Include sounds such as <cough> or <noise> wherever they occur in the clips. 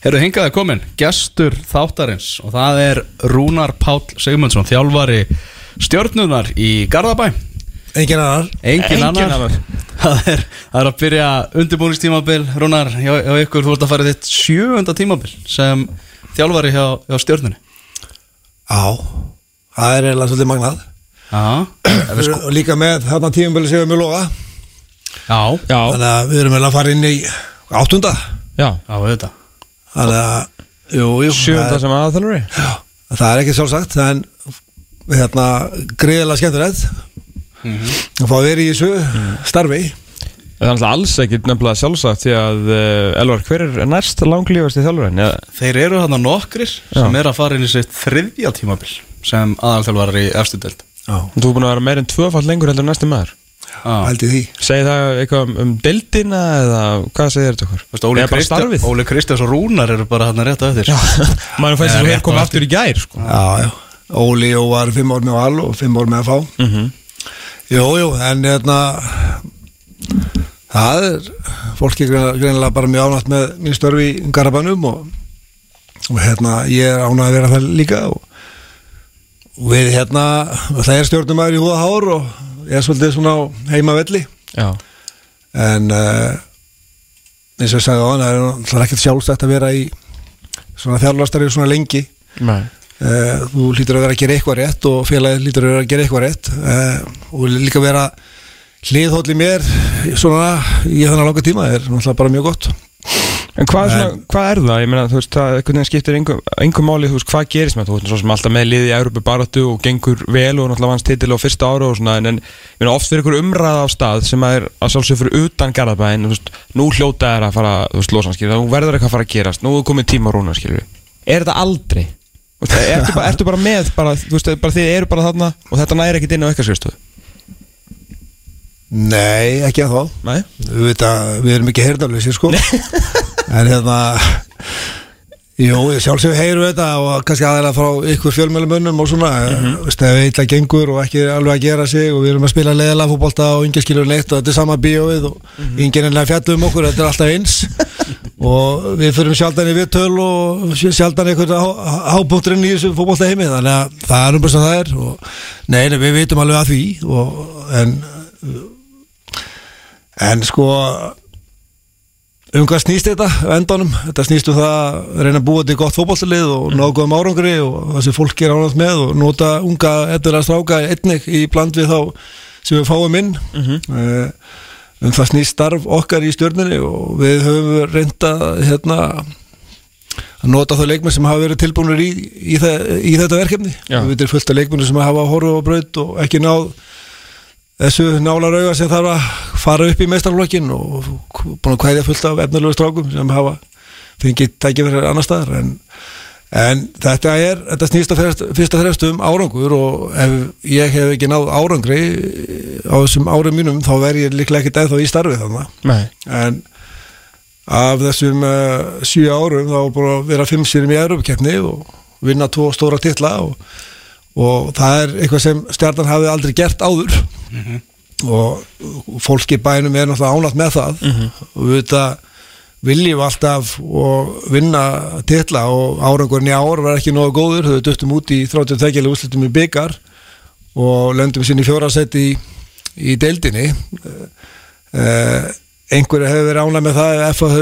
Herru, hingaði komin, gestur þáttarins og það er Rúnar Páll Sigmundsson, þjálfari stjörnunar í Garðabæ. Engin annar. Engin, annar, Það, er, það er að byrja undirbúningstímabil Rúnar, hjá, hjá ykkur, þú ert að fara í þitt sjöunda tímabil sem þjálfari hjá, hjá stjörnunni. Já, það er eiginlega svolítið magnað. Já, <clears throat> Og líka með þarna tíumbölu sem við mjög loga. Já, Já, Þannig að við erum eiginlega að fara inn í áttunda. Já. Já, þetta Þannig að, jú, jú Sjönda sem aðþjálfari já, það er ekki sjálfsagt En hérna, greiðilega skemmtilegt. Að fá að vera í þessu starfi. Það er alltaf alls ekki nefnilega sjálfsagt Því að, uh, Elvar, hver er næst langlífast í þjálfurinn? Ja, Þeir eru þarna nokkrir sem er að fara inn í sitt þriðja tímabil sem aðalþjálfari í efstu deild. Já, þú er búin að vera meir en tvöfall lengur heldur næsti maður Í því. Segir það eitthvað um, um deildina eða hvað segir þetta okkur? Óli, Kristjáns og Rúnar eru bara þarna rétt á eftir. <laughs> Maður fæst Eða að þú rétt hér komið á aftur í gær sko. Já, já. Óli og var fimm ár með Val og fimm ár með að fá mm Jú, jú, en hérna það er fólki greinilega bara mjög ánætt með mín störfi í Garabænum og, og hérna ég er ánætt að vera það líka og, og við hérna það er stjórnumæður í húða hár og ég er svolítið svona á heima velli Já, en uh, eins og ég sagði á hann það er ekkert sjálfstætt að vera í svona þjálfastari svona lengi. Uh, þú lítur að vera að gera eitthvað rétt og félagið lítur að vera að gera eitthvað rétt. Uh, og líka vera hliðhóll í mér svona í þannig langa tíma er náttúrulega bara mjög gott En hvað er, svona, hvað er það? Ég meina, þú veist, það einhvern veginn skiptir engum, máli, þú veist, hvað gerist með þú veist, svo sem alltaf með liði í Európa baráttu og gengur vel og náttúrulega vannst titil á fyrsta ára og svona, en, en ég meina, oft fyrir einhver umræða á stað sem að er að sjálfsög fyrir utan Garðabæn, þú veist, nú hljóta er að fara, þú veist, losan, skilur, þú verður eitthvað að fara að gerast, nú er komið tíma á rúna, skilur, er þetta aldrei? Þú veist, ertu, bara, ertu bara með, bara, þú veist, bara þið eru bara þarna og þetta næri ekkit inn á eitthvað? Nei, ekki að þá Nei? við, við erum ekki heyrnarlösir sko <laughs> en hérna Jú, sjálfsög heyru þetta og kannski aðeins frá ykkur fjölmjölumönnum og svona, mm -hmm. veist, ef eitthvað gengur og ekki alveg að gera sig og við erum að spila leðilega fótbolta og yngi skilur neitt og þetta er sama bíóið og mm -hmm. yngi nefnilega fjallum okkur, þetta er alltaf eins <laughs> og við fyrum sjaldan í viðtöl og sjaldan einhvern hápunkturinn í þessu fótbolta heimi þannig að það er um þess að það er og nei, nei, við vitum alveg að því og, en en sko um hvað snýst þetta? Endanum? Þetta snýst um það að reyna að búa til gott fótballtalið og ná góðum árangri og það sem fólk er ánægt með og nota unga etnilega stráka einnig í bland við þá sem við fáum inn. Uh, um það snýst starf okkar í stjórninni og við höfum reynda hérna að nota þá leikmenn sem hafa verið tilbúinur í, í, í þetta verkefni. Já. við veitum fullt af leikmenn sem hafa horfu á braut og ekki náð þessu nálarauga sem þarf að fara upp í meistarflokkin og búin að kvæðja fullt af efnulegu strákum sem hafa fengið tækifæri annar staðar. En, en þetta er þetta snýst að fyrst, að fremst um árangur og ef ég hef ekki náð árangri á þessum árum mínum þá verð ég líklega ekkert eða í starfið þannig Nei. En af þessum uh, sjö árum þá búin að vera fimm sérum í Europakefni og vinna tvo stóra titla og, og það er eitthvað sem stjarnan hafi aldrei gert áður. Og fólk í bænum er náttúrulega ánætt með það. Og við þetta viljum alltaf og vinna titla og árangurinn í ár var ekki nógu góður, þau döttum út í 32 úrslutum í byggar og löndum sinni í fjórasætti í, í deildinni. Uh, einhverju hefur verið ánæg með það ef það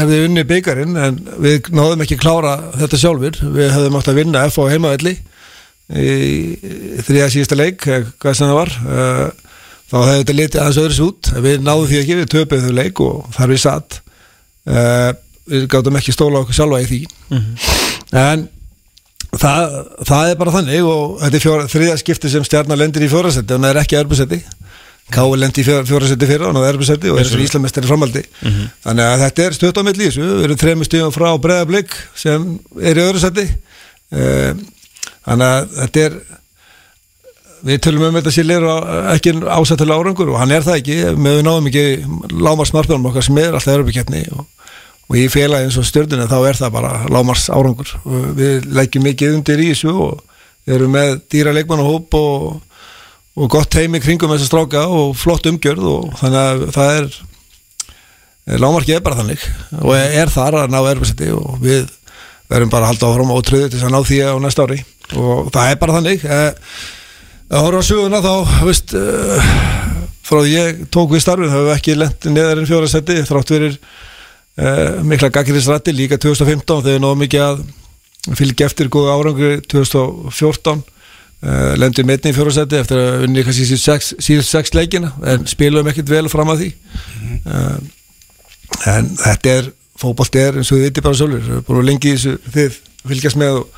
hefði, unni byggarinn en við náðum ekki klára þetta sjálfur. Við hefðum átt að vinna F á heimavelli í þriða síðasta leik hvað sem það var uh, þá hefði þetta litið aðeins öðru svo út við náðum því ekki, við töpuðum þau leik og þar við satt uh, við gáttum ekki stóla okkur sjálfa í því. En það, það er bara þannig og þetta er fjóra, þriða skipti sem stjarnar lendir í fjórasetti og það er ekki erbusetti Káur lendi í fjórasetti fyrir og það er erbusetti og er svo íslamestari framhaldi. Þannig að þetta er stöðt á lísu við erum þrejum stíðum frá breðablík sem er í öðru setti þannig að þetta er við tölum um þetta sér leira ekki ásættilega árangur og hann er það ekki með við náðum ekki lámars margbjörnum okkar sem er alltaf erfikeppni og, og í félagi eins og stjórnina þá er það bara lámars árangur og við leggjum mikið undir í þessu og við erum með dýra leikmannahóp og, og gott heimi kringum þessa stráka og flott umgjörð og þannig að það er lámarkið er bara þannig og er þar að ná erfiðsetti og við verðum bara að halda áfram og tröðu til þess að ná því á næsta ári og það er bara þannig eh, að horfa á söguna þá veist, uh, frá því ég tók við starfið þá hefur við ekki lent neðar en fjóra seti þrátt verir uh, mikla gaggirisrætti líka 2015 þegar við náðum mikið að fylgja eftir góða árangur 2014 uh, lendum einni í fjóra seti eftir að unni síðust sex, leikina en spilum ekkert vel fram að því. En þetta er fókbalt er eins og þið viti bara sjálfur bara lengi í þessu þið fylgjast með og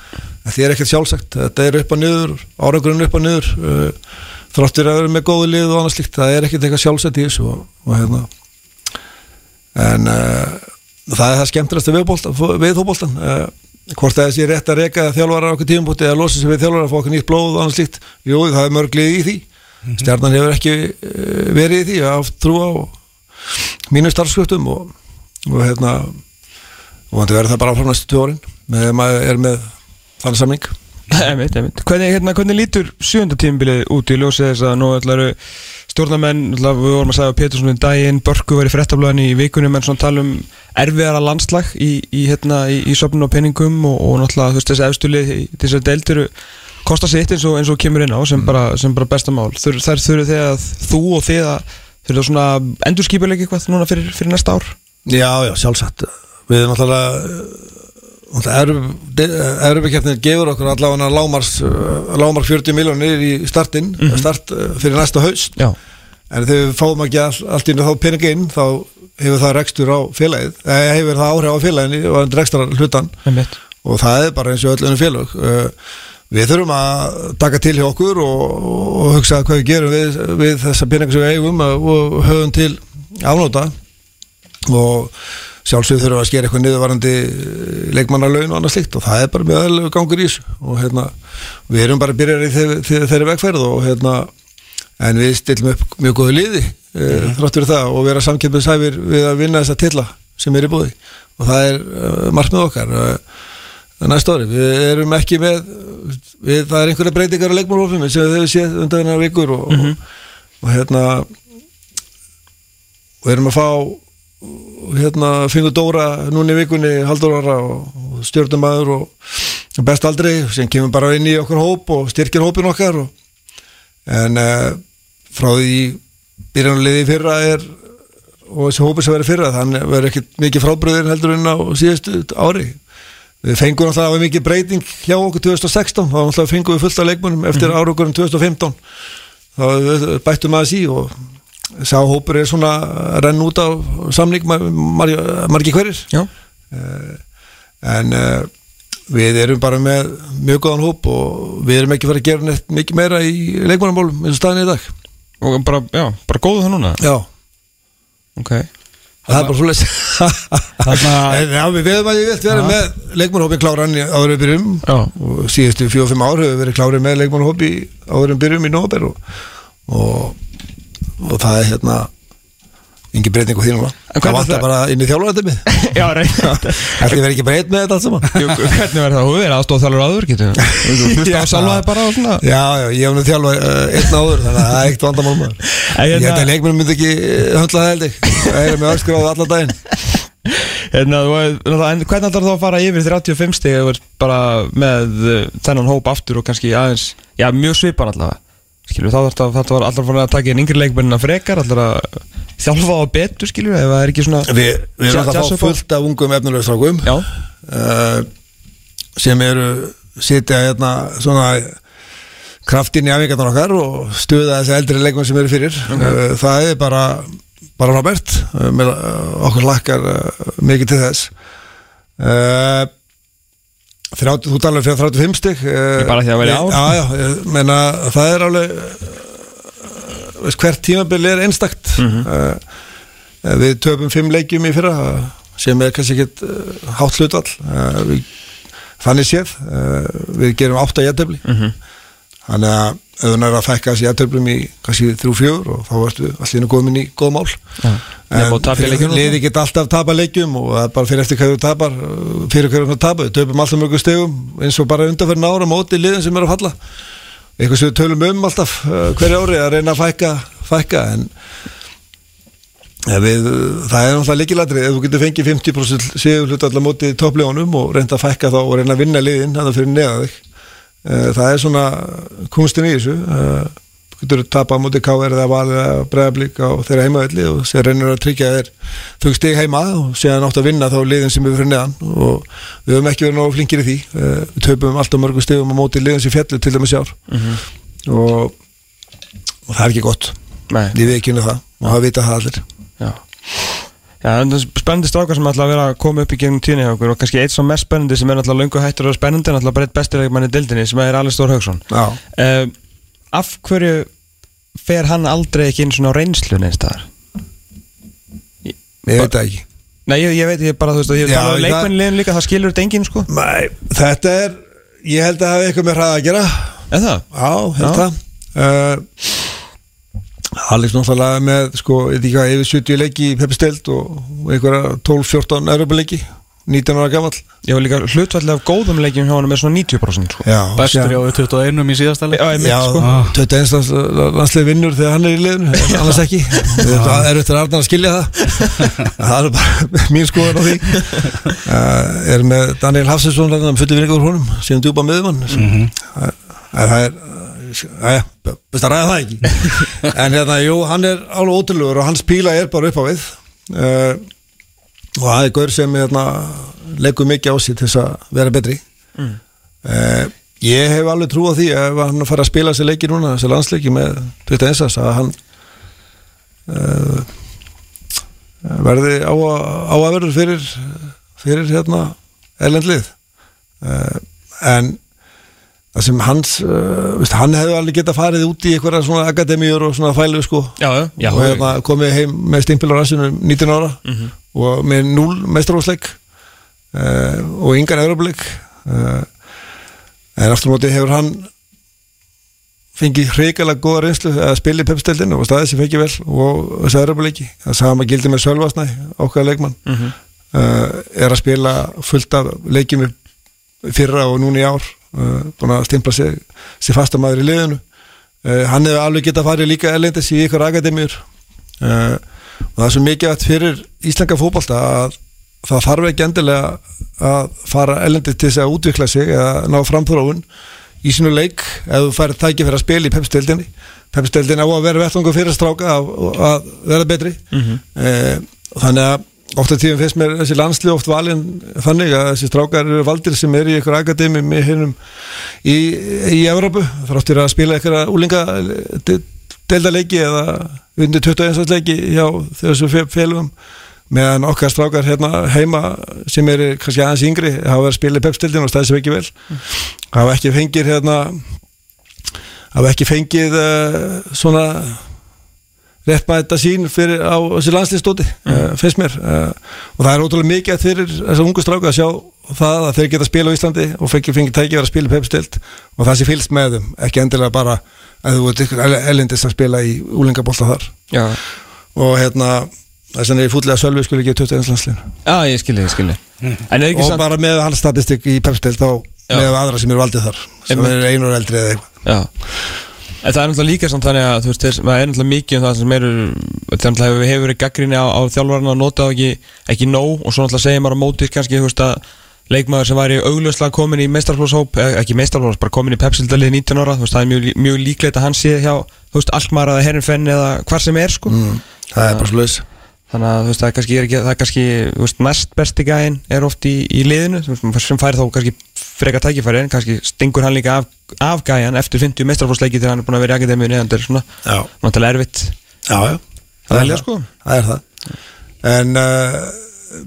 þetta er ekkert sjálfsagt. Þetta er upp og niður, árangurinn upp og niður. Uh, þráttur að vera með góðu lið og annað slikt, það er ekkert eitthvað sjálfsagt í þessu og, og hérna. En uh, það er það skemmtilegast við fókbaltan uh, hvort það sé rétt að reyka þjálfara á okkur tíumbúti eða losa sig við þjálfara að fá okkur nýtt blóð og annað slikt, jú það er mörglið í því. Mm -hmm. stjarnan hefur ekki uh, verið í því að trú á mínu starfskröftum og, og hérna og það verður það bara áfram næstu tjórin með maður er með þannig samning <laughs> Einmitt, einmitt. Hvernig, hérna, hvernig lítur sjöndatímbilið út í ljósið þess að nú ætlaru stjórnarmenn, ætla, við vorum að segja Pétursson í daginn, Börgu var í frettablaðinu í vikunum en svona tala um erfiðara landslag í, í, hérna, í, í söfnun og peningum og, og náttúrulega þú veist þessi efstulið þess að deildir kostar sitt eins og, eins og kemur inn á sem, mm. bara, sem bara bestamál. Þur, þar þurfu þið að þú og þið að þurfu það svona endurskipuleik eitthvað núna fyrir, fyrir næsta ár? Já, já, sjálfsagt. Við erum náttúrulega Erfubikefnin gefur okkur allavega lámars, uh, lámar 40 miljónir í startin mm -hmm. start uh, fyrir næsta haust. Já. en þegar við fáum ekki all, allt inn þá peningi inn þá hefur það rekstur á félagið eða hefur það áhrif á félaginu og rekstur hlutan og það er bara eins og öll ennum félag uh, við þurfum að taka til hjá okkur og, og hugsa hvað við gerum við, við þessa peningi sem við eigum og höfum til afnóta og sjálfsögur þurfum að skera eitthvað niðurvarandi eh, leikmannarlaun og annað slikt og það er bara mjög gangur í þessu og hérna, við erum bara að byrja í þeirri vegferð og hérna en við stillum upp mjög góðu liði mm. þráttur það og vera samkjöndum við að vinna þessa tilla sem er í búði og það er uh, margt með okkar uh, næsta ári, við erum ekki með við, það er einhverja breytingar á leikmannhófum sem við hefum séð undan þennar vikur og, mm -hmm. og, og hérna og erum að fá hérna fengur Dóra núni í vikunni haldur ára og stjórnumæður og best aldrei sem kemur bara inn í okkur hóp og styrkir hópin okkar og, en uh, frá því byrjanliði fyrra er og þessi hópi sem verður fyrra þannig verður ekkert mikið frábröðir heldur en á síðustu ári við fengum alltaf mikið breyting hjá okkur 2016 þá fengum við fullt af leikmunum eftir mm -hmm. ára okkur um 2015 þá bættum við að sí og sá hópur er svona að renn út á samling margi, margi hverjir. Uh, en uh, við erum bara með mjög góðan hóp og við erum ekki farið að gera neitt mikið meira í leikmannamálum eins og staðin í dag. Og bara, já, bara góðu það núna? já. Ok. Það er bara svolítið <laughs> já, við veðum að ég vilt vera með leikmannhópi kláran áður við byrjum. Og síðustu fjóð-fimm ár hefur við verið klárið með leikmannhópi áður við byrjum í nóber og, og og það er hérna yngi breyting á því núna. Það vantar bara inn í þjálfur <laughs> Já, reyna Það verður ekki breyt með þetta allt saman? Jú, Hvernig verður það? Þú verður aðstóð þjálfur áður getur Þú? Hlusta á salvaði bara og svona. Já, já, ég hef nú þjálfur uh, einn áður þannig að það er eitt vandamál maður. Ég held að leikmennum myndi ekki höndla það held ég. Það er með öskur á það allan daginn. Hérna, hvernig ætlar þú að fara yfir 35 stíg bara með uh, þennan hóp aftur og kannski aðeins, já, mjög svipan allavega skilur þá þetta, þetta var alltaf að taka inn yngri leikmennina frekar alltaf að þjálfa á betur skilur ef það er ekki svona Vi, Við erum alltaf að fá fullt af ungum efnulegstrákum uh, eh, sem eru sitja hérna svona kraftinn í afvíkarnar okkar og stuða þessi eldri leikmenn sem eru fyrir. Okay. uh, það er bara bara rábært uh, okkur lakkar eh, mikið til þess. Og 30, þú talar fyrir 35 stygg bara því að vera á já, já, ég meina það er alveg veist, hvert tímabill er einstakt mm -hmm. við töfum 5 leikjum í fyrra sem er kannski ekkit hátt hlutvall uh, þannig séð við gerum 8 jættöfli mm -hmm. Þannig að þú næra að fækka þessi jættöflum í kannski 3-4 og þá ertu allir góðminn í góð mál. Ja en liði geta alltaf tapa leikjum og það er bara fyrir eftir hverju tapar fyrir hverju hverju tapar, við töfum alltaf mjög stegum eins og bara undanferðin ára móti liðin sem eru að falla. Eitthvað sem við tölum um alltaf uh, hverju ári að reyna að fækka, fækka en við, það er náttúrulega líkilatri ef þú getur fengið 50% sigur hlut allar móti topplegunum og reynda að fækka þá og reyna að vinna liðin þannig fyrir neða þig Eh, það er svona kunstin í þessu Eh, getur tapa á móti káver eða valið eða bregðablík á þeirra heimavelli og sér reynir að tryggja þér þau stig heima og séðan átt að vinna þá liðin sem er fyrir neðan og við höfum ekki verið nógu flinkir í því. Eh, við töpum alltaf mörgum stigum á móti liðin sem fjallu til dæmis ár. Og, og það er ekki gott. Nei, við ekki unni það og það vita það allir. Já En það er spennandi strákar sem ætla að vera að koma upp í gegnum tíunni hjá okkur og kannski eitt sem mest spennandi sem er alltaf löngu hættur og spennandi en alltaf bara eitt bestilegmann í dildinni sem er Alice Stór Haugsson uh, Af hverju fer hann aldrei ekki inn svona á reynslu neins staðar? Ég veit það ekki. Nei, ég, ég veit, ég bara, þú veist, ég Já, tala um það- leikmennilegin líka, það skilur þetta enginn, sko. Nei, þetta er Ég held að hafa eitthvað með hraða að gera. Er það? Já, held það. Uh, Alex náttúrulega með sko, ég veit ekki hvað, yfir 70 leiki í Peppistild og, einhverja 12-14 Europaleiki 19 ára gamall. Ég var líka hlutvallega af góðum leikjum hjá hann með svona 90% sko. Já, Bestur hjá 21 í síðasta leik. Já, Já, sko. Ah. 21 landslið vinnur þegar hann er í liðinu annars ekki, það er eftir Arnar að skilja það. <laughs> Það er bara mín skoðan á því. Uh, er með Daniel Hafsinsson fulli vinningur úr honum, síðan djúpa miðumann mm -hmm. það er best að ræða það ekki <laughs> en hérna, jú, hann er alveg ótrúlegur og hans píla er bara upp á við uh, og það er gaur sem hérna, leggur mikið á sig til þess að vera betri Mm. uh, ég hef alveg trú á því ef hann fara að spila þessi leiki núna þessi landsleiki með 21. að hann uh, verði á, á að verður fyrir fyrir hérna erlendlið en það sem hans uh, veist, hann hefði alveg getað farið út í einhverja svona akademíur og svona fælu sko. Já, já, og hérna, komið heim með stimpil á rassinu 19 ára Mhm. og með 0 meistarósleik uh, og yngan eurobleik uh, en aftur móti hefur hann fengið hrikalega góða reynslu að spila í pepsteldinu og staðið sem fengið vel og þessi eurobleiki það sama gildi með Sölvasnæ okkar leikmann. Mhm. uh, er að spila fullt af leikjum fyrra og núna í ár. uh, búin að stimpla sig, sig fastamæður í liðinu. Uh, hann hefur alveg getað farið líka erlendis í ykkur akademíur. Uh, og það er svo mikið að fyrir íslenska fótbolta að það þarf ekki endilega að fara erlendis til þess að útvikla sig eða ná framþróun í sínu leik. Ef þú færið tæki fyrir að spila í pepsteldinni pepsteldin á að vera vettvangu fyrir stráka að, að vera betri. Mhm. eh, þannig að ofta tíðum finnst mér þessi landslið oft valin þannig að þessi strákar eru valdir sem eru í ykkur akademi með hinnum í, í Evrópu þráttir að spila ykkur úlinga deildaleiki eða undir 21 leiki hjá þessu félugum meðan okkar strákar hérna heima sem eru kannski aðeins yngri hafa verið að spila í pepstildin og stæði sem ekki vel hafa ekki fengið hérna hafa ekki fengið uh, svona réttmæta sín fyrir á þessi landslýstóti uh, finnst mér uh, og það er ótrúlega mikið að fyrir þessar ungu stráka að sjá það að þeir geta að spila á Íslandi og fengið fengi tækið að spila í pepstild og það sé fylgst með þeim, ekki endilega bara að þú ert elendist að spila í úlingabólta þar. Já, og hérna þess vegna er ég fútlega sölvi skulle ekki 21 landslýn já ég skilji, ég skilji En er ekki og bara með hans statistik í pepstild þá Já. með aðra sem eru valdið þar sem eru einur eldri eða eitthvað. Já En það er náttúrulega líka samt þannig að þú veist, þess, það er náttúrulega mikið um það sem eru þannig að hefur verið gaggrinni á, á þjálfarna að nota ekki, ekki nóg og svo náttúrulega segir maður á mótið kannski, veist að leikmaður sem væri augljóslega komin í meistarflóshóp, ekki meistarflós, bara komin í pepsildalið 19 ára, veist, það er mjög, mjög líklegt að hann sé hjá, þú veist, Alkmaar eða hvar sem er, sko. Mm, það er bara laus þannig að það er kannski, er ekki, það er kannski næst besti gæinn er oft í, í liðinu sem færi þá kannski frekar tækifæri en kannski stingur hann líka af, af gæjan eftir 50 mestrarfórsleiki þegar hann er búin að vera í akademíu neðan þetta svona já, náttúrulega erfitt. Já, já. Það er það, sko. það er það. En uh,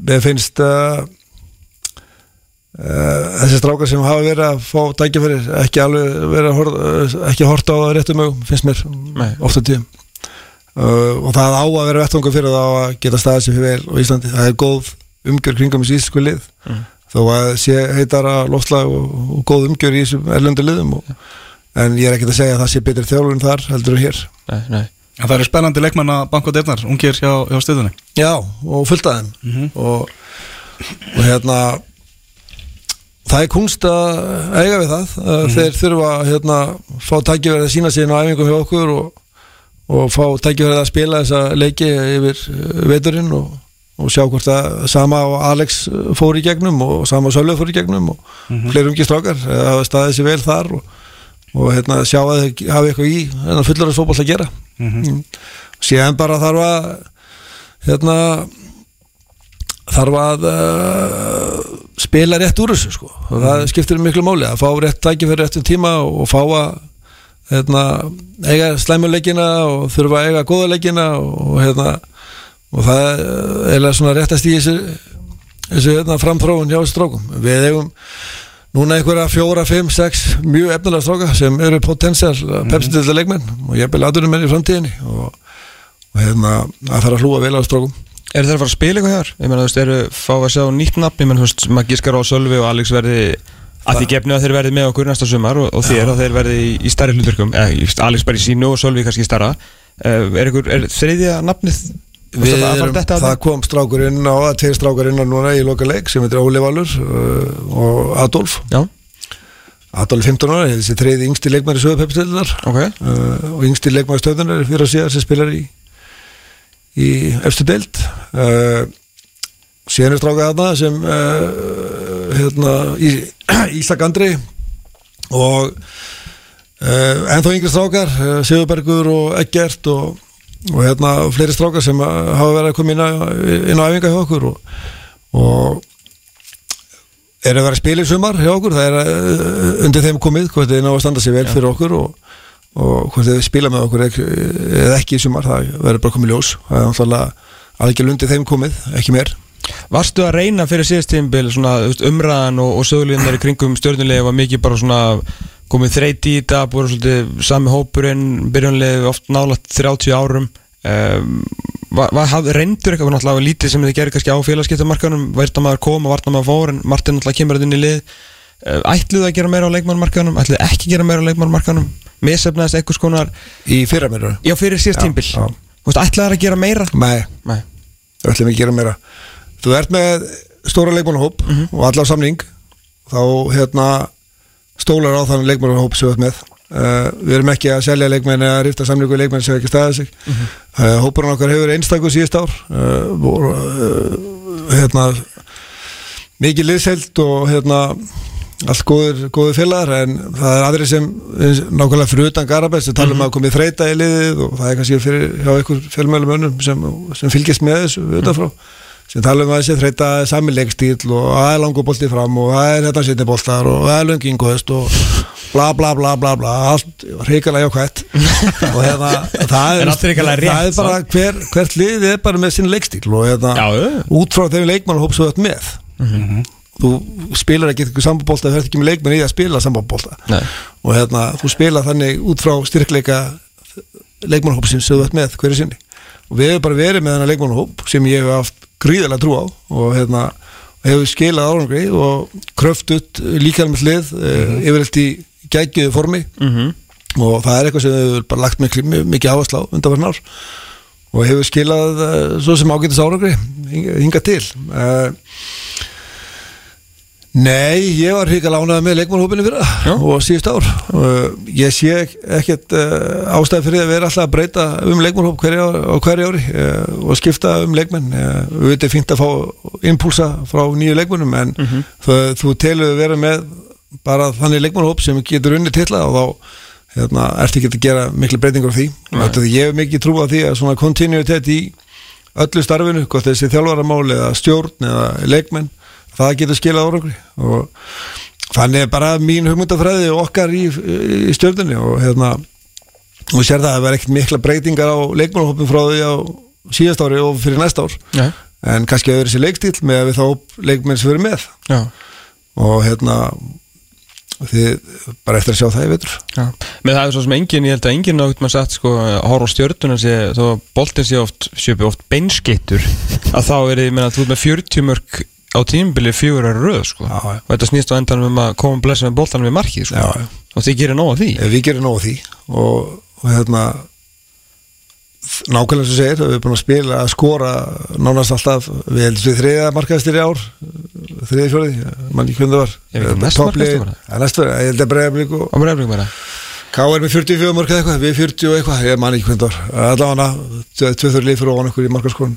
mér finnst uh, uh, þessi strákar sem hafa verið að fá tækifæri ekki alveg verið að horta, ekki að horta á það réttum augum, finnst mér Nei. ofta tíum uh, og það á að vera vettvangur fyrir það að geta staðið sér fyrir vel á Íslandi, það er góð umgjör kringum í síðsku lið. Mm. Þó að sé heitara loftslag og, og góð umgjör í þessum erlendu liðum og, en ég er ekkert að segja að það sé betri þjálfurinn þar heldur en hér nei, nei. En það eru spennandi leikmann að banka dyrnar, ungir hjá, hjá stöðunni Já, og fullt af þeim Mhm. og, og hérna það er kunst að eiga við það mm þeir þurfa að hérna, fá tækifærið að sína sín á æfingum hjá okkur og, og fá tækifærið að spila þessa leiki yfir uh, veturinn og, og sjá hvort að sama og Alex uh, fór í gegnum og sama og Sölvi fór í gegnum og fleiri ungi strákar uh, hafa staðið sér vel þar og, og hérna, sjá að þau hafi eitthvað í hérna, fullur að fótboll að gera. Mm. síðan bara þarf að hérna þarf að uh, spila rétt úr þessu sko. Og það skiptir miklu máli að fá rétt tækifæri réttum tíma og fá að hérna, eiga slæmuleikina og þurfa að eiga góðaleikina og hérna og það er eiginlega svona réttast í þessu, þessu hérna, framþróun hjá strókum við eigum núna einhverja fjóra, fimm, sex mjög efnilega stróka sem eru potensial -hmm. pepsindilda leikmenn og ég byrja aðunum menn í framtíðinni. Og, og hérna það þarf að hlúa vel á strókum Er þeir að fara að spila eitthvað hér? Ég meina, þú veist, eru fá að sjá nýtt nafn? Ég meina, þú veist, maður gískar á Sölvi og Alex verði að því gefnu að þeir verði með okkur næsta sumar og, og þér og þeir verði í, í starri hluturkum eh, Alex bara í sínu og Sölvi kannski starra uh, Er, ykkur, er þriðja nafnið Við erum, það kom strákur inn á tveir strákur inn á núna í loka leik sem heitir Óli Valur uh, og Adolf Já. Adolf 15 ára, þessi þriði yngsti leikmæri sögupepstillar okay. uh, og yngsti leikmæri stöðunar fyrir að síðan sem spilar í í eftir deild uh, síðan er strákað þarna sem hérna <clears throat> Ísak Andri og ennþá yngri strákar Sigurbergur og Eggert og og hérna fleiri strákar sem hafa verið að koma inn inn á æfinga hjá okkur og, og er að vera að spila í sumar hjá okkur. Það er að, undir þeim komið hvort þið ná að standa sér vel fyrir okkur og, og hvort þið spila með okkur eða ekki í sumar, það verður bara komið ljós. Það er náttúrulega algjör undir þeim komið ekki mér Varstu að reyna fyrir síðastímbil umræðan og, og söguleginar í kringum stjórnulegi var mikið bara svona komið þreyti í þetta, búið svolítið sami hópurinn, byrjunlega oft nálat 30 árum. Um, reyndur eitthvað náttúrulega lítið sem þið gerir kannski á félagskiptamarkanum vært að maður koma, vart að maður fór en Martin náttúrulega kemur þetta inn í lið. Ætluðu að gera meira á leikmannmarkanum, ætluðu ekki að gera meira á leikmannmarkanum, misefnaðist eitthvað skonar í fyrra meira? Já, fyrir síðast tímbil ætlaðu að gera meira? Nei, Nei. ætlaðu að gera meira Þú ert með stóra leikmannahóp mm -hmm. og allar samling þá hérna stólar á þannig leikmannahóp sem við erum með uh, við erum ekki að selja leikmenn eða rifta samlingu leikmenn sem ekki staðið sig mm -hmm. uh, hópurinn okkar hefur einstakku síðust ár uh, voru, hérna mikið liðselt og hérna allt góður, góður félagar en það er aðri sem nákvæmlega fyrir utan Garabæs sem tala um mm -hmm. að komið þreita í liðið og það er kannski fyrir hjá einhver fjölmjölum önnum sem, sem fylgjast með þessu utanfrá mm -hmm sem tala um að þessi þreita samilegstíl og það er langubolti fram og það er þetta setniboltar og það er lönginguðst og bla bla bla bla bla. Allt reykjala jákvæmt <laughs> og hérna það er, það er bara hver, hvert lið er bara með sín leikstíl og hérna Já, út frá þeim leikmann hóps við öll með. Mm -hmm. þú spilar ekki sambabólta þú verður ekki með leikmann í að spila sambabólta og hérna þú spila þannig út frá styrkleika leikmannhópsins sem þú öll með hverju sinni. Og við hefum bara verið með þennan leikmannhóp sem ég hef haft gríðilega trú á og hérna hefur skilað árangri og kröftut líkað með hlið mm -hmm. yfirleitt í gægiðu formi mm -hmm. og það er eitthvað sem hefur bara lagt mikið, mikið áherslu á undanverðin ár og hefur skilað uh, svo sem ágættis árangri hinga til uh, Nei, ég var hriga lánað með leikmannhópinu fyrir það og síðust ár. Ég sé ekkert uh, ástæði fyrir að vera alltaf að breyta um leikmannhóp hverja á hverju ári uh, og skipta um leikmann uh, við veitum fint að fá impulsa frá nýju leikmannum en mm -hmm. þú, þú telur að vera með bara þannig leikmannhóp sem getur unni til það og þá hérna, ertu ekki að gera miklu breytingur á því. Og ég hef mikið trú á því að svona kontinuitet í öllu starfinu, hvort þessi þjálfaramáli eða stjórn eða leikmenn það getur skilað árangri og þannig er bara mín hugmyndafræði okkar í, í stjórnunni og hérna og sér það að það verður ekkert mikla breytingar á leikmannhópin frá því á síðast ári og fyrir næsta ár ja. en kannski að vera þessi leikstíl með að við þá leikmenn sem verður með ja. og hérna þið bara eftir að sjá það ég veitur með það er svo sem engin, ég held að engin átt maður satt sko, horf á stjórnuna þó boltin sé oft, oft beinskittur að þá er þið, þú er með 40 mörg á tímbili fjögur er röð sko. já, já. og þetta snýst á endan um að koma og blessa með boltanum við markið sko. já, og þið gerir nóg af því við gerir nóg af því og, og hérna nákvæmlega sem segir við erum búin að spila að skora nánast alltaf við heldum við þriða markaðstir í ár þriði fjóði mann hvernig það var næst markaðstir var ég held að bregðarblik og það K.R. með 44 mörg eða eitthvað, við 40 og eitthvað, ég man ekki hvernig það var allavega, tvö-þurr lið fyrir ofan okkur í markarskóran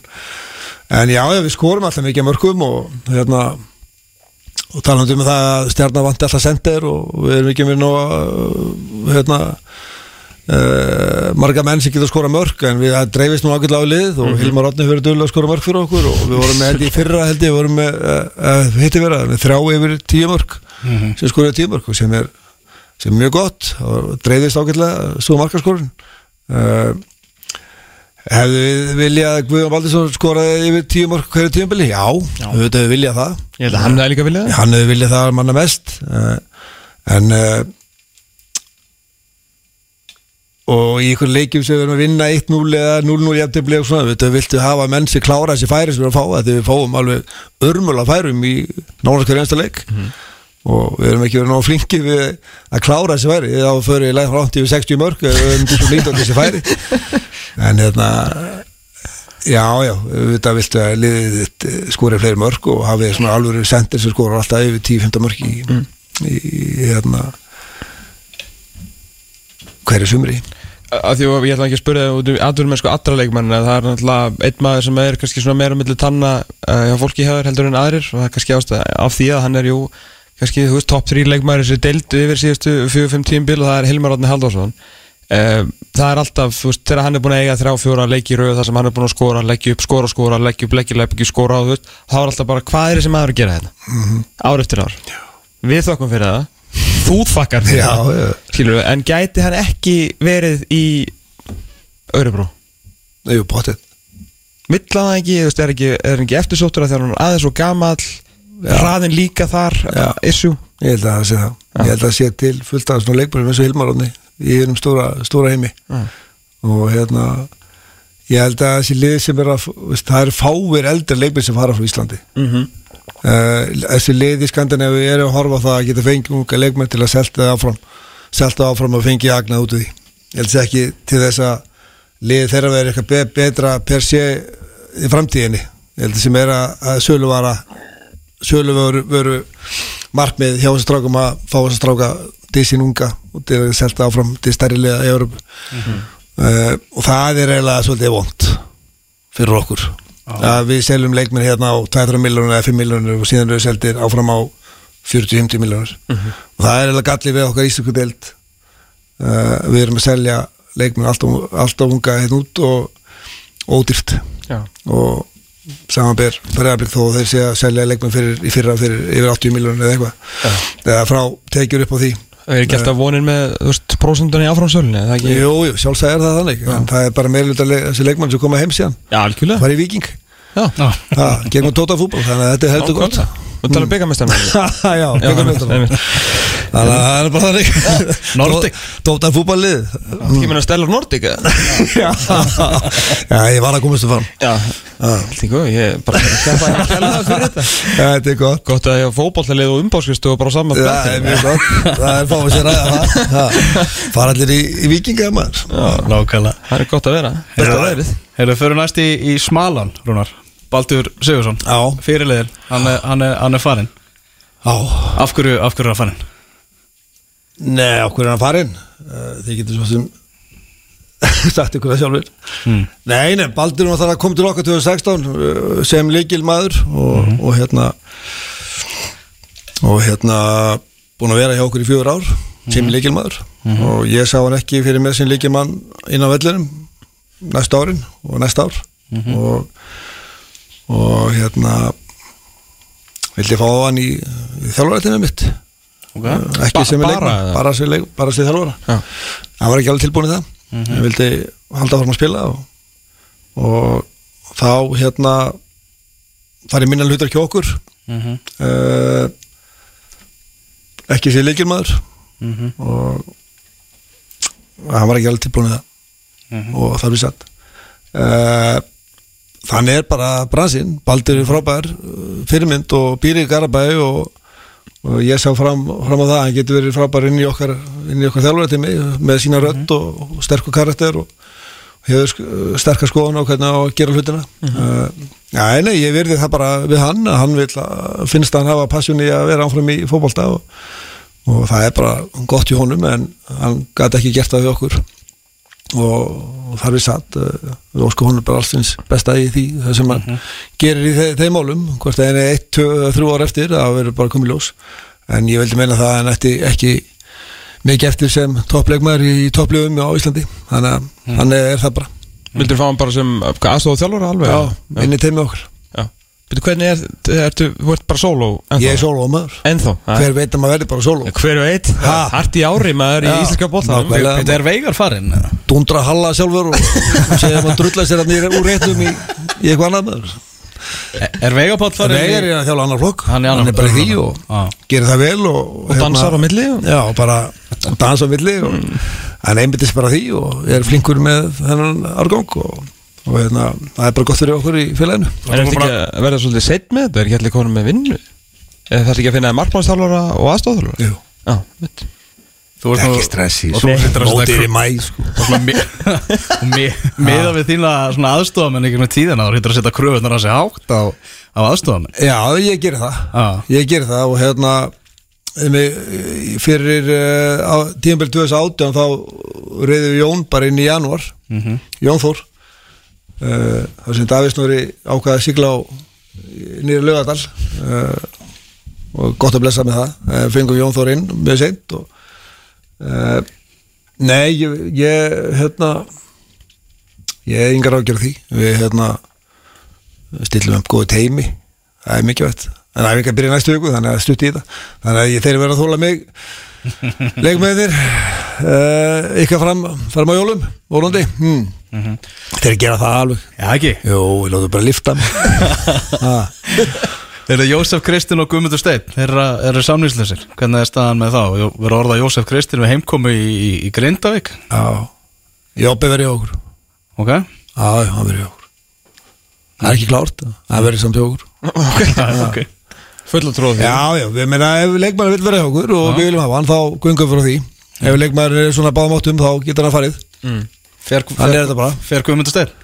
en já, við skorum alltaf mikið mörgum og hérna og talandum um það að stjarnar vanti alltaf sendir og við erum ekki með nú hérna uh, marga menn sem getur að skora mörg en við dreifist nú ákveðlega á lið og Hilmar Otni fyrir dögulega að skora mörg fyrir okkur og við vorum með held í fyrra held ég, við vorum með uh, með þrjá yfir tíu mörg sem skoraði tíu mörg og sem er sem er mjög gott og dreifist ákveðlega svo markaskorun. Uh, Hefðu við viljað að Guðjón Baldursson skoraði yfir tíu mörg hverju tíumbili? Já, við höfum viljað það. Ég held að hann er líka viljað það. hann hefur viljað það manna mest uh, en uh, og í ykkur leikjum sem við erum að vinna 1-0 eða 0-0 jafntefli og svona, við viltu hafa menn sem klára þessi færi sem við erum að fá að við fáum alveg örmula færum í nánast hverju einsta leik. Og við erum ekki verið náðu flinki við að klára þessi færi. Þá fyrir ég lægt frátt yfir 60 mörg við <laughs> en hérna Já, já, þetta viltu að liðið þitt eh, skori fleiri mörg og hafið svona alvöru sendir sem skora alltaf yfir 10-15 mörg í, í, í hérna hverju sumri. Af því að ég ætla ekki að spyrja út um sko allra leikmenn en það er náttúrulega einn maður sem er kannski svona meira millir tanna uh, hjá fólki hefur heldur en aðrir og það er kannski ástæð af því að hann er jú kannski, þú veist, topp 3 leikmæri sem er deildu yfir síðustu 4-5 tímbil og það er Hilmar Átni Halldórsson. uh, það er alltaf, þú veist, þegar hann er búin að eiga þrjá fjóra leiki í rauð þar sem hann er búin að skora leggja upp, skora, skora, leggja upp, leggja, leggja, skora og þú veist, þá er alltaf bara, hvað er þessi maður að gera þetta? Ár eftir ár. Við þokkum fyrir það. Þú þakkar fyrir Já, það. já. Við, en gæti hann ekki verið í Örebró? Jú, bóttið það ekki, þú veist, er ekki, er ekki eftirsóttur að þegar hann er aðeins og gamall hraðin líka þar, Já. issue? Ég held að það sé það. Ég held að það sé til fullt af svona leikmennum eins og Hilmaróni í einum stóra, stóra heimi Já. og hérna ég held að þessi lið sem er að það eru fáir eldri leikmenn sem fara frá Íslandi mm -hmm. uh, þessi lið í Skandinavi eru að horfa það að geta fengið unga leikmenn til að selta það áfram selta áfram og fengið agnað út úr því ég held að ekki til þess að lið þeirra verið eitthvað be betra per sé í framtíðinni ég held að sem er að, að söluvara söluvöru veru markmið hjá strákum að fá þessu stráka til sín unga og til að selta áfram til stærri liða í Európu uh, og það er eiginlega svolítið vond fyrir okkur. Að við seljum leikmenn hérna á 200 miljónur eða 5 miljónur og síðan eru við seldir áfram á 40-50 miljónur og það er eiginlega gallið við okkar ístöku deild. Uh, við erum að selja leikmenn alltaf, alltaf unga hérna út og ódýrt. Já, og samanber bregðarblik þó þeir sé að selja leikmenn fyrir, í fyrra fyrir yfir 80 miljónur eða eitthvað. Eða frá tekjur upp á því það er ekki alltaf vonin með, þú veist, prósendunni áframsölunni, er það ekki? Jú, jú, sjálfsæð er það þannig en það er bara meðlut að þessi leikmann sem koma heim síðan. Já, algjörlega. Var í Viking Já, það, gegn tóta fútbol, þannig að þetta er heldur gott. Og tala um byggamestarna <laughs> Já, meðlut Þannig að það er bara þannig. <laughs> Nordic. Tóta fútbollið Kýmur að stella Nordic eða? <laughs> Já, Já, ég var að komast að fram Já, allt í góð, ég er bara að kæmpa að kæla það fyrir þetta. <laughs> Já, þetta er gott. Gott að ég hafa fótballtalið og umbáskvist og bara saman Það er mjög gott, það er fáið sér ræða það. Ha, Fara allir í, í vikinga maður. Nákvæmlega. Það er gott að vera, besta veðrið. Heyrðu, fyrir næst í, í Smalan, Rúnar. Baldur Sigursson Já. Fyrirliðin, hann er, hann er, hann er farinn. Já, Af hverju, af hverju er hann farinn? Nei, okkur er hann farinn? Eh, Þið getur svo sem <laughs> sagt ykkur það sjálfur Mm. Nei, nei, Baldur var þar að koma til okkar 2016 eh, sem líkil maður og, og hérna og hérna búin að vera hjá okkur í fjögur ár sem líkil maður og ég sá hann ekki fyrir mér sem líkil mann inn á vellinum næsta árin og næsta ár. Og, og hérna vildi fá hann í, í þjálfarættinu mitt Okay. ekki sem er leikmann, eða? bara sem, sem þjálfara Já. hann var ekki alveg tilbúin í það hann vildi halda fram að spila og, og þá hérna farið minna hlutar ekki okkur mm -hmm. uh, ekki sem leikilmaður Mhm. og hann var ekki alveg tilbúin í það Mhm. og það er við satt uh, þannig er bara bransinn, Baldur er frábær fyrirmynd og býr í Garabæi og, og ég sá fram, fram á það að hann getur verið frábær inn í okkar okkar þjálfurartími með sína rödd og, og sterkur karakter og hefur sk- sterkar skoðan á hvernig að gera hlutina. Uh, Já, nei, ég verði það bara við hann að hann vil að finnst að hann hafa passjón í að vera áfram í fótbolta og, og það er bara gott í honum en hann gæti ekki gert það við okkur og, þar við satt uh, við ósku honum bara allsins besta í því það sem hann gerir í þe þeim málum hvort það er eitt, þrjú ár eftir það verður bara komið ljós. En ég vildi meina það að hann ætti ekki mikið eftir sem toppleikmaður í topplöfum á Íslandi. Þannig að hann er það bara. Vildur fá hann bara sem aðstofa þjálfur alveg? Já, inn í teimi okkur Byrju, hvernig er, ertu, þú ert bara sóló ennþá? Ég er sólómaður Ennþá? Hver veit að maður verður bara sóló Hver veit? Ha? Hart í ári maður í Já. íslenska bóttanum Nákvæmlega. Þetta er veigar farinn eða? Dundra halla sjálfur og segja maður drulla sér að nýra úr réttum í, í eitthvað annað maður Er veigapáll farinn? Það er að þjála annar flokk Hann er annar er bara í því og Já. gerir það vel og, Og dansar á milli og- Já, bara dansa á milli og hann einbyttis bara því og er flinkur með þennan árgang og, og hérna, það er bara gott fyrir okkur í félaginu En er þetta ekki að verða svolítið seitt með þetta? Er ekki allir konum með vinnu? Er þetta ekki að finna markmannstálfara og aðstofþálfara? Jú. Já, veit Þú ert nú- Ekki stressi, svo þú situr að setja mótir í mæ sko. og svona mi- og <laughs> mi- miða við þína svona aðstofamenn ykkur með tíðina þá hittur að setja kröfunar að segja hátt á, á aðstofamenn Já, ég gerir það Já. Ég gerir það og hérna mig, fyrir uh, á tímabili 2018 þá reyðum Jón bara inn í janúar Mhm. Jón Þór þar sem Davís Nóri ákvaði að sigla á nýri lögadal uh, og gott að blessa með það. Uh, fengum Jón Þór inn mjög seint og nei, ég, ég hérna ég er yngar ágjörð því. Við hérna stillum upp góðu teimi það er mikið vett en að byrja næstu viku þannig að stutti í það þannig að ég þeir verða að þóla mig leikmennir uh, ykkar fram fram á jólum volandi hmm. þeir gera það alveg. Já ekki? Jú, ég lótu bara lifta. Þeir eru Jósef Kristinn og Guðmundur Steinn? Þeir eru, samlýsleysir Hvernig er staðan með þá? Jó- Verður orða Jósef Kristinn við heimkomu í, í, í Grindavík? Já, Jópi verið okkur. Ok. Já, hann verið okkur. Það er ekki klárt, það verið samt okkur. <laughs> Ok Full að tróða því. Já, já, við meina ef leikmæður vil verið hjá okkur og við viljum hafa hann þá gungum fyrir því. Ef leikmæður er svona báðmáttum þá getur hann farið. Mm. Fer, Þannig er þetta bara. Fer Guðmundur Steinn?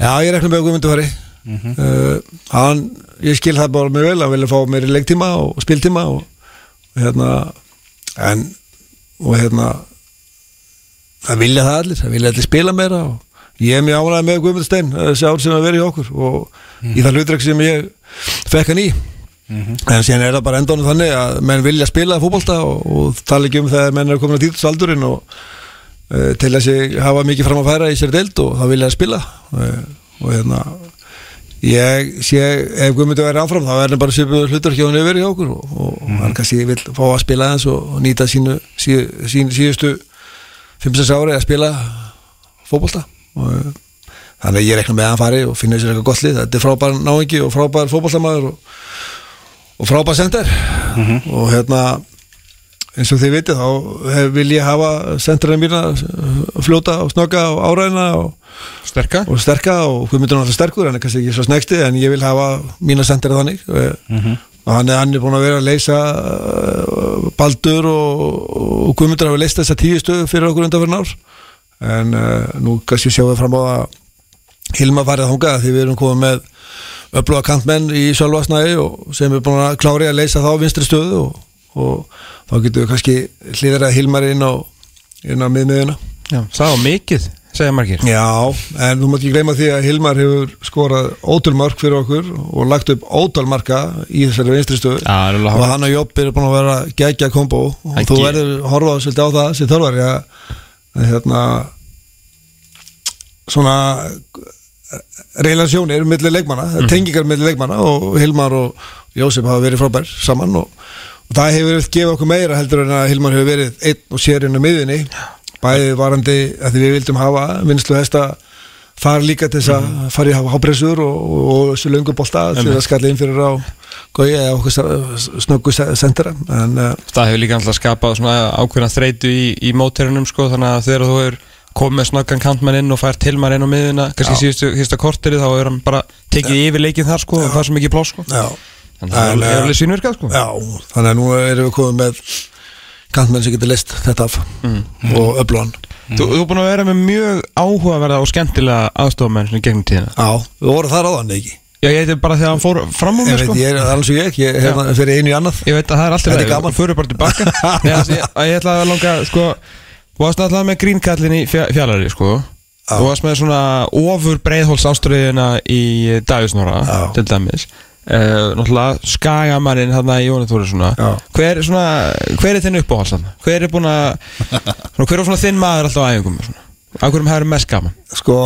Já, ég rekna með að Guðmundur fari. Uh, hann, ég skil það bara mjög vel hann vilja fá meiri leiktíma og spiltíma og, og hérna en, og hérna það vilja það allir, það vilja allir spila meira og ég er mjög ánægð með Guðmundur Stein þessi ár sem að vera í okkur og í það hlutverk sem ég fekk hann í en síðan er það bara endanum þannig að menn vilja spila fótbolta og, og tala ekki um þegar menn er komin að dýrtsaldurinn og uh, til að sig hafa mikið fram að færa í sér deild og það vilja spila. Uh, og hérna ég sé, ef Guðmundur verið áfram þá er hann bara svipu hlutur hjá hann yfir í okkur og, og hann kannski vil fá að spila aðeins og, og nýta sínu sí, sín, síðustu 5-6 ári að spila fótbolta. Og uh, þannig ég rekna með að hann fari og finna sér eitthvað gott lið. Þetta er frábær náingi og frábær fótboltamæður og, og frábær sender. Og hérna eins og þið vitið þá hef, vil ég hafa senderinn mína uh, fljóta og snögga og áræðina og, Sterka? og sterka og hvað myndir náttúrulega sterkur hann er kannski ekki svo snegsti en ég vil hafa mína senderið þannig. Mm og hann er, hann er búin að vera að leysa uh, Baldur og, og Guðmundur hafa leist þessa tíu stöðu fyrir okkur undan fyrir nár en uh, nú kannski sjáum við fram á að Hilma farið þangað því við erum komið með öfluga kantmenn í Sölvasnæði og sem er búin að klári að leysa þá vinstri stöðu og, og þá getum við kannski hlýðir að Hilmar inn á, inn á miðmiðuna Já, það var mikið, segja margir. Já, en þú mátt ekki gleyma því að Hilmar hefur skorað ótal mark fyrir okkur og lagt upp ótal marka í þessari vinstri stöðu. Já, er og hann og Jobb eru búin að vera gegja kombo og þú verður að horfa svolítið á það sem þörfari að hérna svona relasjónir millir leikmanna, Mhm. tengingar millir leikmanna og Hilmar og Jósef hafa verið frábær saman og, og það hefur gefa okkur meira heldur en að Hilmar hefur verið einn og sér inn á miðinni bæði varandi að við vildum hafa vinslu hesta þar líka til þess að fara í hápressur og, þessu löngu bolta til að skalla inn fyrir á gói eða okkur snöggu sendera en uh, Það hefur líka alltaf skapað svona ákveðna þreytu í, í móterinum sko, þannig að þegar þú hefur komið með snöggan kantmann inn og fær tilmann inn á miðuna kannski síðustu, síðustu korterið þá hefur hann bara tekið yfir leikinn þar sko og það er svo mikið pláss sko. Já, að það En, er eh, alveg sínverkað sko. já, þannig að nú erum við komið með kantmenn sem getur list þetta af og öflugan Þú, þú er búin að vera með mjög áhugaverða og skemmtilega aðstofamenn sem gegnum tíðina. Já, við vorum þar áðan ekki? Já, ég veit bara þegar hann fór fram Ég mig veit, sko. ég er alls og ég, ég hérna, fyrir einu í annað. Ég veit að það er alltaf er gaman. Fyrir bara tilbaka <laughs> ég, ég ætla að langa sko Þú varst alltaf með grínkallin í fja- fjallari sko Þú varst með svona ofur breiðhóls ástriðina í Davísnóra Já. til dæmis uh, Náttúrulega skagamannin þarna í Jóni Þóri svona Já. Hver, svona Hver er þinn uppáhalds þarna? Hver er búin að Hver er svona þinn maður alltaf á æfingum svona? Af hverjum hefur mest gaman? Sko,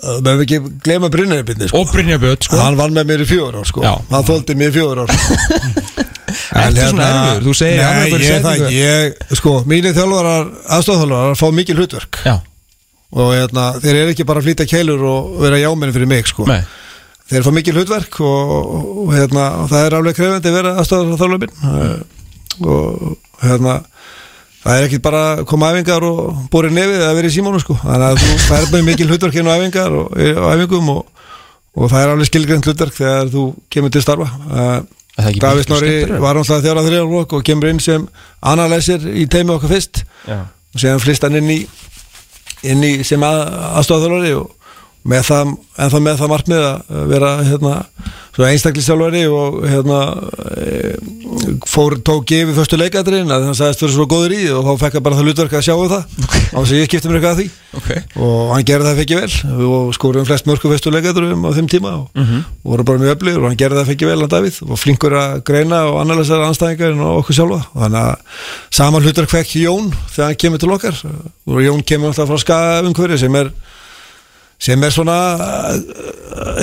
við hefum ekki glema Brynjarbyndi sko. Og Brynja Björn sko Hann vann með mér í fjögur ár sko Já. Hann þóldi mér í fjögur ár <laughs> Ertu svona erfiður? Þú segir Nei, ég er það ég, Sko, mínir þjálfarar, aðstofþjálfarar fá mikil hlutverk. Já, og hérna, þeir eru ekki bara að flýta keilur og vera jámenni fyrir mig sko. Nei. Þeir fá mikil hlutverk og, og hérna, það er alveg krefandi að vera aðstofþjálfar minn og hérna það er ekki bara að koma æfingar og bóri nefið að vera í símónu sko. Þannig að þú færð með mikil hlutverk inn á æfingar og, og æfingum og, og það er alveg skilgreint hlutverk þegar þú kemur til starfa. Er ekki Davís Norri var náttúrulega þjára þrjóðanlokk og kemur inn sem analæsir í teimi okkar fyrst. Já. Og séðan flist hann inn í inn í sem að, aðstofþjálfari og með það, en það með það markmið að vera hérna, einstaklisjálfari og hérna e, fór, tók gefið fyrstu leikadrin að hann sagðist fyrir svo góður í og þá fekk hann bara það hlutverk að sjá um það. Á þess að ég skipti mér eitthvað að því. Ok. Og hann gerði það fekki vel. Og skorum flest mörku fyrstu leikadrum á þeim tíma og Mhm. voru bara mjög öflugir og hann gerði það fekki vel hann Davíð og flinkur að greina og analysera anstæðingarinn og okkur sjálfa. Og þannig að saman hlutverk fekk Jón þegar hann kemur til okkar. Og Jón kemur alltaf frá skafumhverju sem er sem er svona eh,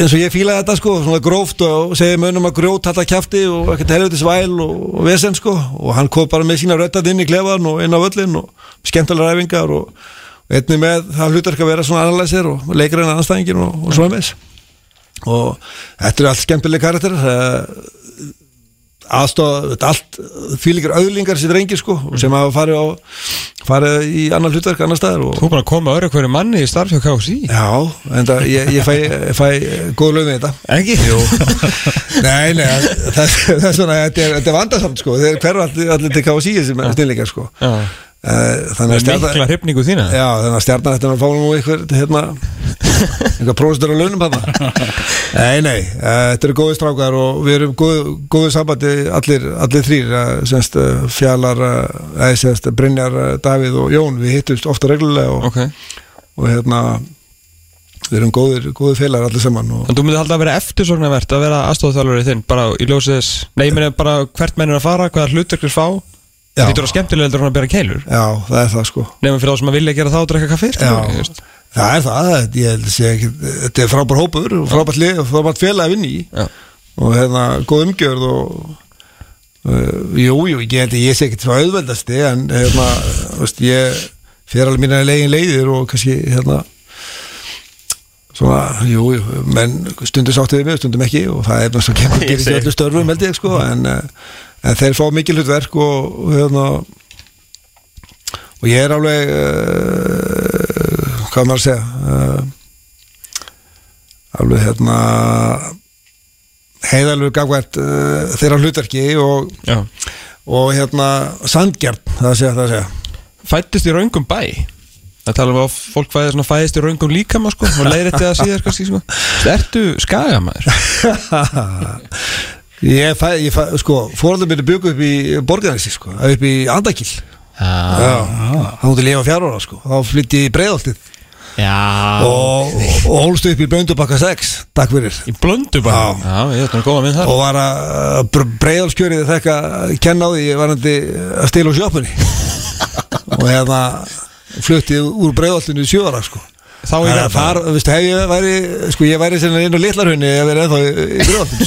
eins og ég fíla þetta sko svona gróft og segir mönnum að grjót alltaf kjafti og ekkert helvitis væl og, vesen sko. Og hann kom bara með sína röttað inn í klefan og inn á völlin og skemmtilega ræfingar og, og einnig með það hlutverk að vera svona analæsir og leikarinn anstæðingin og, og svona með og þetta er allt skemmtileg karakter aðstof, þetta allt fylgir auðlingar sér drengir sko sem hafa farið á farið í annar hlutverk annar staðar og Þú bara koma öðru hverju manni í starf hjá KFC Já, en það, ég, ég fæ, fæ góð lögum við þetta. Ekki? Jú. <laughs> Nei, nei, það, það er svona, þetta er, þetta er vandarsamt sko Þeir hverju allir, allir til KSI sem er snillíkar sko. Já. Þannig að Já, þannig að stjarnan þetta er að fá nú eitthvað hérna, eitthvað prófistur á launum hann <laughs> Nei, nei, eh, þetta eru góði strákar og við erum góð, góðu sambandi allir, allir þrýr eh, semst eh, Fjalar, eða semst Brynjar, Davíð og Jón. Við hittumst ofta reglulega og, Ok. og hérna við erum góðir, góðir félagar allir saman og, Þannig þú myndir alltaf að vera eftirsóknarvert að vera aðstofþjálfari þinn bara í ljósið þess Nei, ég meina bara hvert menn er að fara, hvaða hlutverklis fá. Lítur á skemmtilega að bera keilur. Já, það er það sko. Nefnum fyrir þá sem að vilja gera það og drekka kaffi skilur við, Já. Það er það, ég held að sé ekki þetta er frábær hópur og frábært, lið- frábært félag að vinna í Já. og hérna, góð umgjörð og uh, jú, jú, ég held að ég sé ekki frá auðveldasti en hérna, veist, ég fer alveg mína legin leiðir og kannski hérna svona, jú, jú, menn stundum sáttið við mig, stundum ekki og það er náttúrulega kemur <laughs> segi. öllu störfum held ég sko en, uh, en þeir fá mikil hlutverk og og, hérna og ég er alveg uh, hvað maður að segja uh, alveg hérna heiðalur gafvært uh, þeirra hlutverki og, og hérna sandgjart það að segja það að segja Fættist í raungum bæ? Það tala um að fólk fæðist, svona, fæðist í raungum líkama sko, og leiðir þetta síðar kannski sko. Ertu skagamæður? <laughs> ég fæ, ég fæ sko, fórhaldur mér byggu upp í borgarnesi sko, upp í Andakil Já, þá múti lifa fjár ára sko, þá flytti ég í breiðoltið já. og, og ólstu upp í Blöndubakka 6 takk fyrir Í blöndu bara Já. Já, ég ætla að góða minn þar og var að breiðalskjörið þekka kenna á því ég var hætti að stila á sjöpunni <laughs> og hérna fluttið úr breiðaltinu í sjöara sko Þá Það er að verða fara, þú veist, hef ég væri sko ég væri sem inn á litlarhunni að vera ennþá í, í breiðaltinu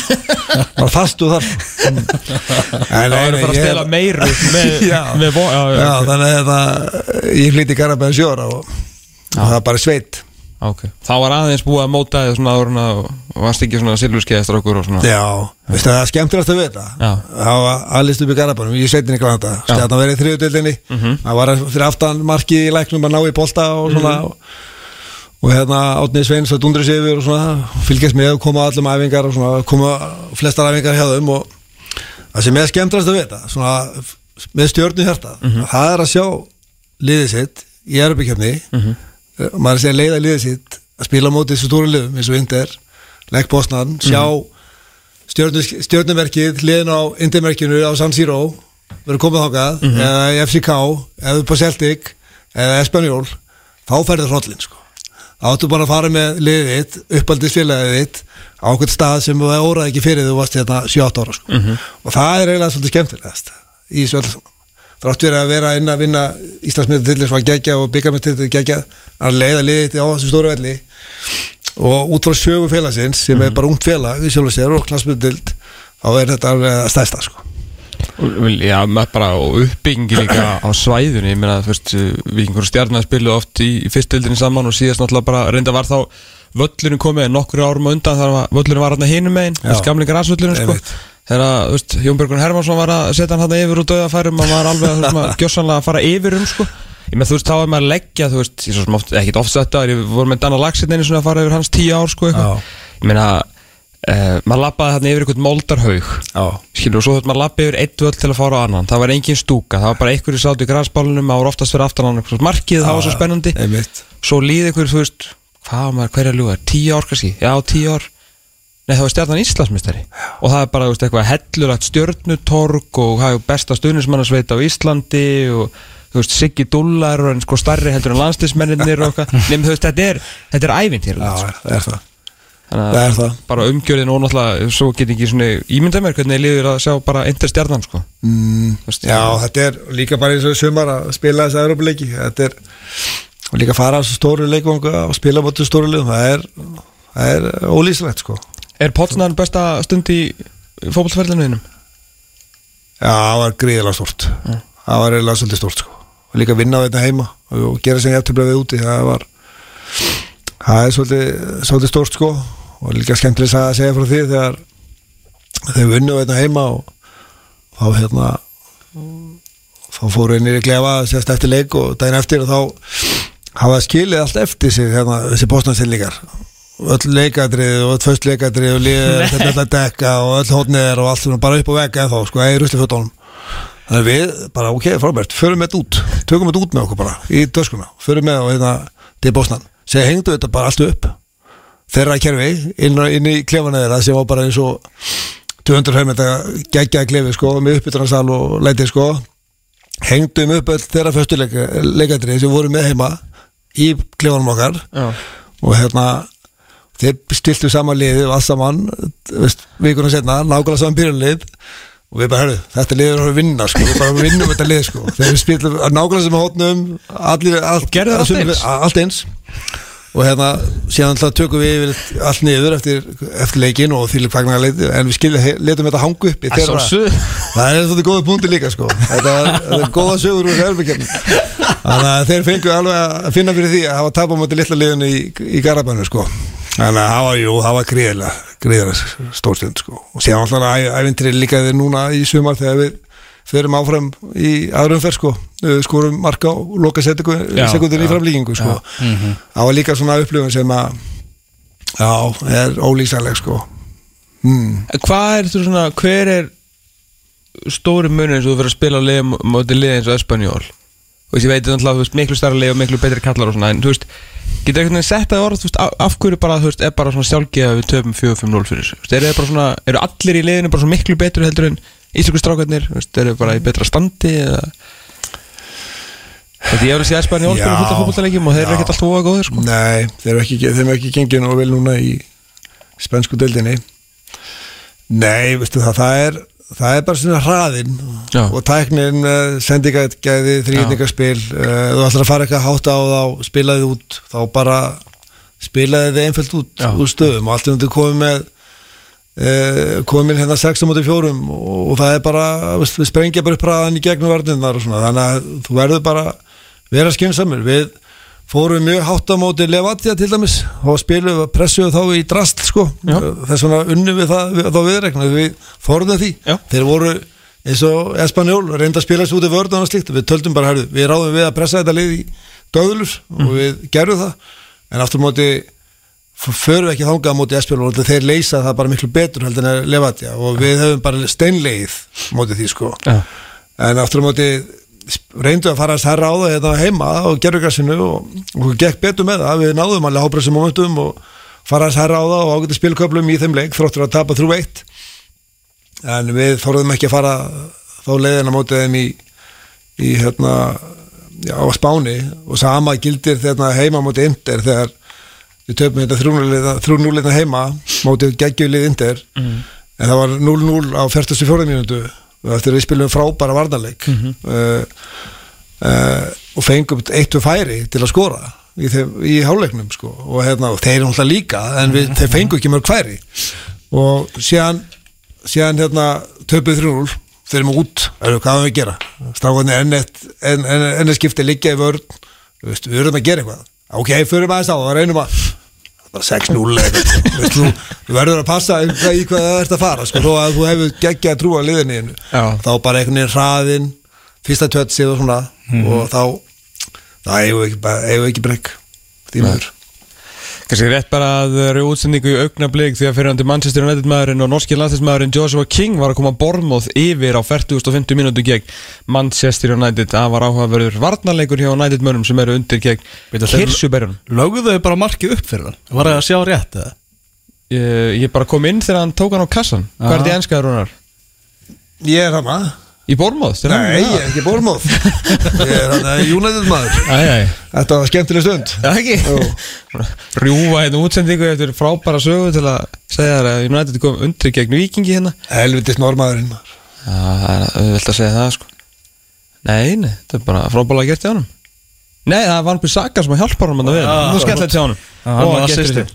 var fastu þar <laughs> En Það er nei, bara að ég- stela meiru <laughs> með, Já. með vo, já, já, Já, ok. þannig að þetta, ég í Garabæðin sjóra og það var bara sveit. Ok. Þá var aðeins búið að móta þið svona ára og, varst ekki svona silfurskeiðastur okkur og svona. Já, veistu það er skemmtilegast að vita. Já. Það var aðlist upp í Garabænum, ég sveitin í Granada Stjarnan verið í þriðutöldinni Það var fyrir aftan markið í læknum að ná í bolta og svona. Og, og hérna Átnið Sveins að dundri sig yfir og svona fylgjast með og koma á allum æfingar og svona koma flestar æfingar hjá þeim og það sem er skemmtilegast að vita svona með stjórnu hjarta það er að sjá liðið sitt í mm -hmm. Maður er að segja leiða liðið sitt að spila á móti þessu stóru liðum eins og Inder legg bósnan, sjá mm. stjórnumerkið liðin á Indimerkinu á San Siro verður komið þákað eða í FCK eða upp á Celtic eða Espanjól þá ferður hrollin sko. Áttu bara að fara með liðið þitt uppaldið félagið þitt á okkur stað sem þú óraði ekki fyrir þú varst hérna 7-8 ára sko. Og það er eiginlega svolítið skemmtilegast í saman þrátt verið að vera inn að vinna Íslandsmyndu til þess að gegja og byggamyndu til þess að gegja að leiða liðið á þessu stóru velli og út frá sjögu félagsins sem er bara ungt félag í sjálf og klassmyndild þá er þetta alveg að stæsta sko Já, bara uppbyggingi líka á svæðunni, ég meina, þú veist, vikingur og stjarnar spilu oft í, fyrstöldinni saman og síðast náttúrulega bara, reynda var þá völlurinn komið nokkur árum undan þar var völlurinn var hérna hinum megin, Já. skamlingar asvöllurinn sko. Þegar, þú veist, Jón Björgun Hermansson var að setja hann hérna yfir úr döðafærum og var alveg, maður gjössanlega að fara yfir um sko, ég meina, þú veist, þá er maður að leggja, þú veist, ég svo sem oft, ekkit oft sett ég voru með Danna Lagsinn einu svona að fara yfir hans tíu ár sko, eitthvað, ég meina, uh, maður lappaði hérna yfir einhvern moldarhaug. Skilur og svo þurfti maður að lappa yfir eitt völd til að fara á annan. Það var engin stúka, það var bara einhverju sátt í græsbálunum maður, hverja nei það var stjarnan Íslandsmystari og það er bara, veist, eitthvað hellulagt stjörnutorg og það er besta stuðnismannasveit á Íslandi og veist, Siggi Dullar og sko starri heldur en landslismennir og eitthvað, <laughs> nefnum þú veist, þetta er þetta er ævintýrlegt, Já, það er það. Þannig Það er það. bara umgjörðin og náttúrulega svo get ekki svona ímynda mér hvernig liður að sjá bara eindir stjarnan sko. Mm, Veist, Já, þetta er líka bara eins og sumar að spila þessi Európa-leiki Þetta er og líka fara á stóru leikvanga og spila motið stóru liðum. Það er, það er ólýsilegt sko Er Potsnan besta stund í fótballferðinu þínum? Já, það var gríðilega stórt. Það var eiginlega svolítið stórt sko. Og líka vinna á þetta heima og gera sem ég eftir við úti. Það var það er svolítið, svolítið stórt sko. Og líka skemmtileg að segja frá því þegar þau vinnu á þetta heima og þá hérna þá fóru einir í klefa sérst eftir leik og daginn eftir og þá hafa skilið allt eftir sig hérna, þessi bóstnansillíkar öll leikadrið og öll föst leikadrið og þetta er að dekka og öll hótniðir og allt svona bara upp á vegga en þá sko, eða í rusli fötunum þannig við bara ok, frábært, förum þetta út. Tökum þetta út með okkur bara í döskuna förum með og hérna til bóstnan segja hengdu þetta bara allt upp. Þeirra kerfi inn, inn í klefana þeirra sem var bara eins og 200 höfum geggjaði klefi sko með uppbytunarsal og lætið sko. Hengdum upp öll þeirra föstu leikadrið sem voru með heima í klefanum okkar. Já. Og hérna þeir stiltu saman liðið og allt saman vikuna setna, nákvæmlega saman byrjunlið og við bara, herru, þetta liður að vinna sko, við bara vinnum þetta lið sko. Þegar við spilum nákvæmlega sem hótnum allir, það allt eins? allt eins. Og hérna, síðan alltaf tökum við allt niður eftir, eftir leikin og því fagnar leiti, en við skilja, letum þetta hangu upp í þeirra. það er svona góða punkti líka sko. Þetta þetta er góða sögur úr erfingjarni þannig að þeir fengu alveg að finna fyrir því að hafa móti litla liðinu í, í Garabænu sko þannig að það var, jú, það var gríðilega gríðilega stórstund sko. Og síðan alltaf að ævintri líka þið núna í sumar þegar við förum áfram í aðrum fer sko. Skorum marka og loka sekundin í já, framlíkingu sko. Það var líka svona upplifun sem að já, er ólýsanleg sko. Hmm. Hvað er þú svona, hver er stóri munið eins og þú fyrir að spila á liðum móti liði eins og Espanjól og ég veit að þú veist miklu starra lið og miklu betri kallar og svona en þú veist, getur einhvern veginn sett það í orð þú veist, af, hverju bara, þú veist, er bara svona sjálfgeða við töfum 4-5-0 fyrir þessu, þú veist, eru þeir bara svona eru allir í liðinu bara svona miklu betur heldur en íslensku strákarnir, þú veist, eru bara í betra standi eða Þetta ég hefur að sé Espanjól spila Já. fullt af fótballtaleikjum og þeir eru ekkert alltaf óa góðir sko. Nei, þeir eru ekki, þeir eru ekki gengið nú vel núna í spensku deildinni Nei, veistu það, það er það er bara svona hraðinn og tæknin, uh, sendingagæði þrýningarspil, uh, þú ætlar að fara eitthvað hátt á þá, spilaði út þá bara spilaði þið einföld út Já. úr stöðum og allt um þetta komið með uh, komið hérna 6 mútið fjórum og, og það er bara, við sprengja bara upp hraðan í gegnum varninnar og svona, þannig að þú verður bara vera skynsamur, við fórum mjög hátt á móti Levatia til dæmis og spilum pressuðu þá í drast sko, Já. þess vegna unnum við það við, þá viðregna, við fórum því. Já. þeir voru eins og Espanjól reynda að spila sér út í vörðan og slíkt. Við töldum bara, herðu, við ráðum við að pressa þetta lið í döðlur og við gerðum það. En aftur móti förum við ekki þangað móti Espanjól og þeir leysa það bara miklu betur heldur en Levatia og við höfum bara steinleið móti því sko. Já. en aftur móti reyndu að fara að stærra á það hérna heima og gerðugarsinu og, og gekk betur með það, við náðum alveg hápressum momentum og fara að særa á það og ágæti spilköflum í þeim leik þróttur að tapa 3-1 en við þorðum ekki að fara þá leiðina mótið þeim í, í hérna já, á Spáni. Og sama gildir þegar heima mótið Inder þegar við töfum þetta 3-0 hérna heima mótið geggjulið Inder en það var 0-0 á 44 mínútu eftir að við spilum frábæra varnarleik uh, uh, og fengum eitt og færi til að skora í, í háleiknum sko. og, hérna, og þeir náttúrulega líka en við, þeir fengu ekki mörg færi. Og síðan síðan hérna töpuð 3-0 fyrir mig út, er, hvað erum við að gera? Stráðan er ennett enn en, en, skipti liggja í vörn. Við verðum að gera eitthvað. Ok, fyrir maður að stá, það reynum að bara 6-0 þú, verður að passa í hvað það ert að fara sko, þó að þú hefur geggja að trúa liðinni þá bara einhvern veginn hraðinn fyrsta tjötsið og svona mm -hmm. og þá það hefur ekki, ekki bregg því maður Kanski rétt bara að það eru útsendingu í augnablík því að fyrirhandi Manchester United maðurinn og norski landslæsmaðurinn Joshua King var að koma bormóð yfir á 40.50 minútu gegn Manchester United. Það var áhugaverður varnarleikur hjá United mörnum sem eru undir gegn Kirsuberjunum. Löguðu þau bara markið upp fyrir það? Var það að sjá rétt eða? Ég, ég bara kom inn þegar hann tók hann á kassan. Hvað er þetta í enskaður húnar? Ég er hann að Í Bormóð? Nei, ég er ekki Bormóð Ég er hann að United maður. Þetta var skemmtileg stund. Já, ekki? Rjúa hérna útsendingu eftir frábæra sögu til að segja það að United kom undir gegn vikingi hérna. Helvitist normaðurinn maður. Já, það er vilt að segja það sko. Nei, nei, þetta er bara frábæra gert í ánum Nei, það var einhver sakar sem að hjálpa hann að við. Nú skellið til ánum Og að sýstir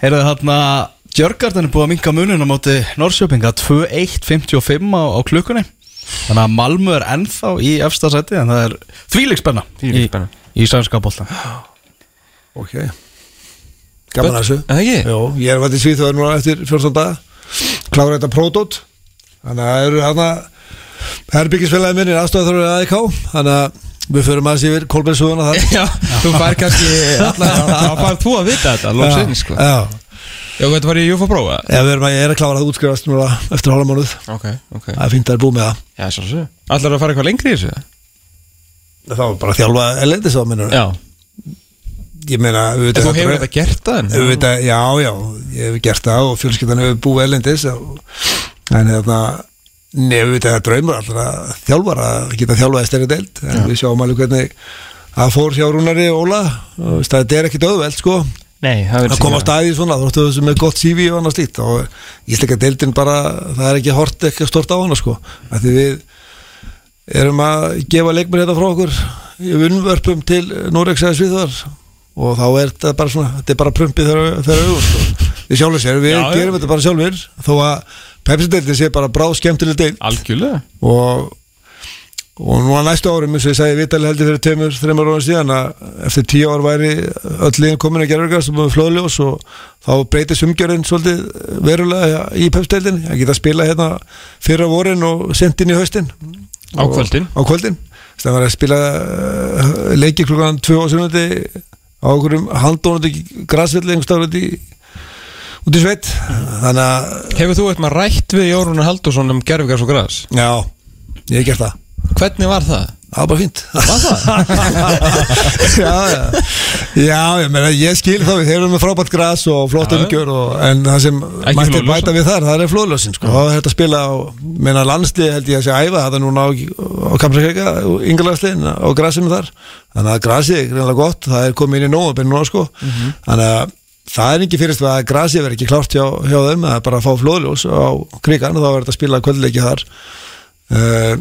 Heyrðu þarna Jörgarden er búið að minka munina móti Norrköpinga 2-1-55 á, á klukkunni Þannig að Malmö er ennþá í efsta seti en það er þvílik spenna í, í sænska bólta Ok. Gaman að þessu. Jó, Ég er vært í Svíþjóður núna eftir 14 daga. Klára þetta pródót þannig að það eru hana herbyggisfélagi minni aðstofað þar aðeins ká þannig að við förum aðeins yfir Kolbjörnsuguna þar. <laughs> Já, þú fær kannski <laughs> þá fær þú að vita þetta, lóksinn sko. Já Já, þetta var í Júfa prófa? Já, við erum að, ég er að klára það útskrifast núna eftir hálfa mánuð Ok, ok. Það er fínt að það er búið með það. Já, svo svo. Allar að fara eitthvað lengri í þessu? Það var bara að þjálfa elendis á minnur Já. Ég meina En þú hefur þetta gert það? Vita, já, já, ég hef gert það og fjölskyldan hefur búið elendis En þetta Nefnum við þetta draumur allra þjálfar að geta þjálfaði stærri deilt En við sjáum alveg hvernig það fór hjá Rúnari og Óla. Það er ekkit auðveld sko Nei, það að koma á staði svona, þú þessu með gott CV og annað slíkt og ég slik að deildin bara það er ekki hort ekki stort á hana sko. Því við erum að gefa leikmur hérna frá okkur í unnvörpum til Norex eða Svíðar og þá er þetta bara svona þetta er bara prumpið þegar auðvun sko. við sjálfur sér, við já, gerum þetta bara sjálfur þó að Pepsi-deildin sé bara bráð skemmtileg deild. Algjörlega. Og og nú að næstu árum, eins og ég sagði vitali heldur fyrir tveimur, þreimur ára síðan að eftir tíu ár væri öll líðan komin að gera verkast og búið flóðljós og þá breytist umgjörðin svolítið verulega í pepsteildin að geta spila hérna fyrra vorin og sendin í haustin. Á kvöldin. Á kvöldin, var að spila uh, leiki klukkan 2 á sunundi á okkurum handónandi græsvelli einhverstafur út í út í sveit. Þannig að Hefur þú eitthvað rætt við Jórun Haldursson um gerfgars og græs? Já, ég hef gert það Hvernig var það? Það var bara fínt. Var það? <laughs> já, já, já, ég meina, ég skil þá Þeir eru með frábært græs og flott umgjör og, En það sem Ekki mætti flóðljósa. bæta við þar Það er flóðlösin, sko. Það er hægt að spila á Meina landslið held ég að sé æfa Það er núna á, á Kamsakeka Yngarlandsliðin á græsinu þar. Þannig að græsið er greinlega gott Það er komið inn í nóg núna, sko. Þannig að Það er ekki fyrirst að grasið verður ekki klárt hjá, hjá þeim, það er bara að fá flóðljós á krigan og þá verður þetta að spila kvöldleiki þar. Uh,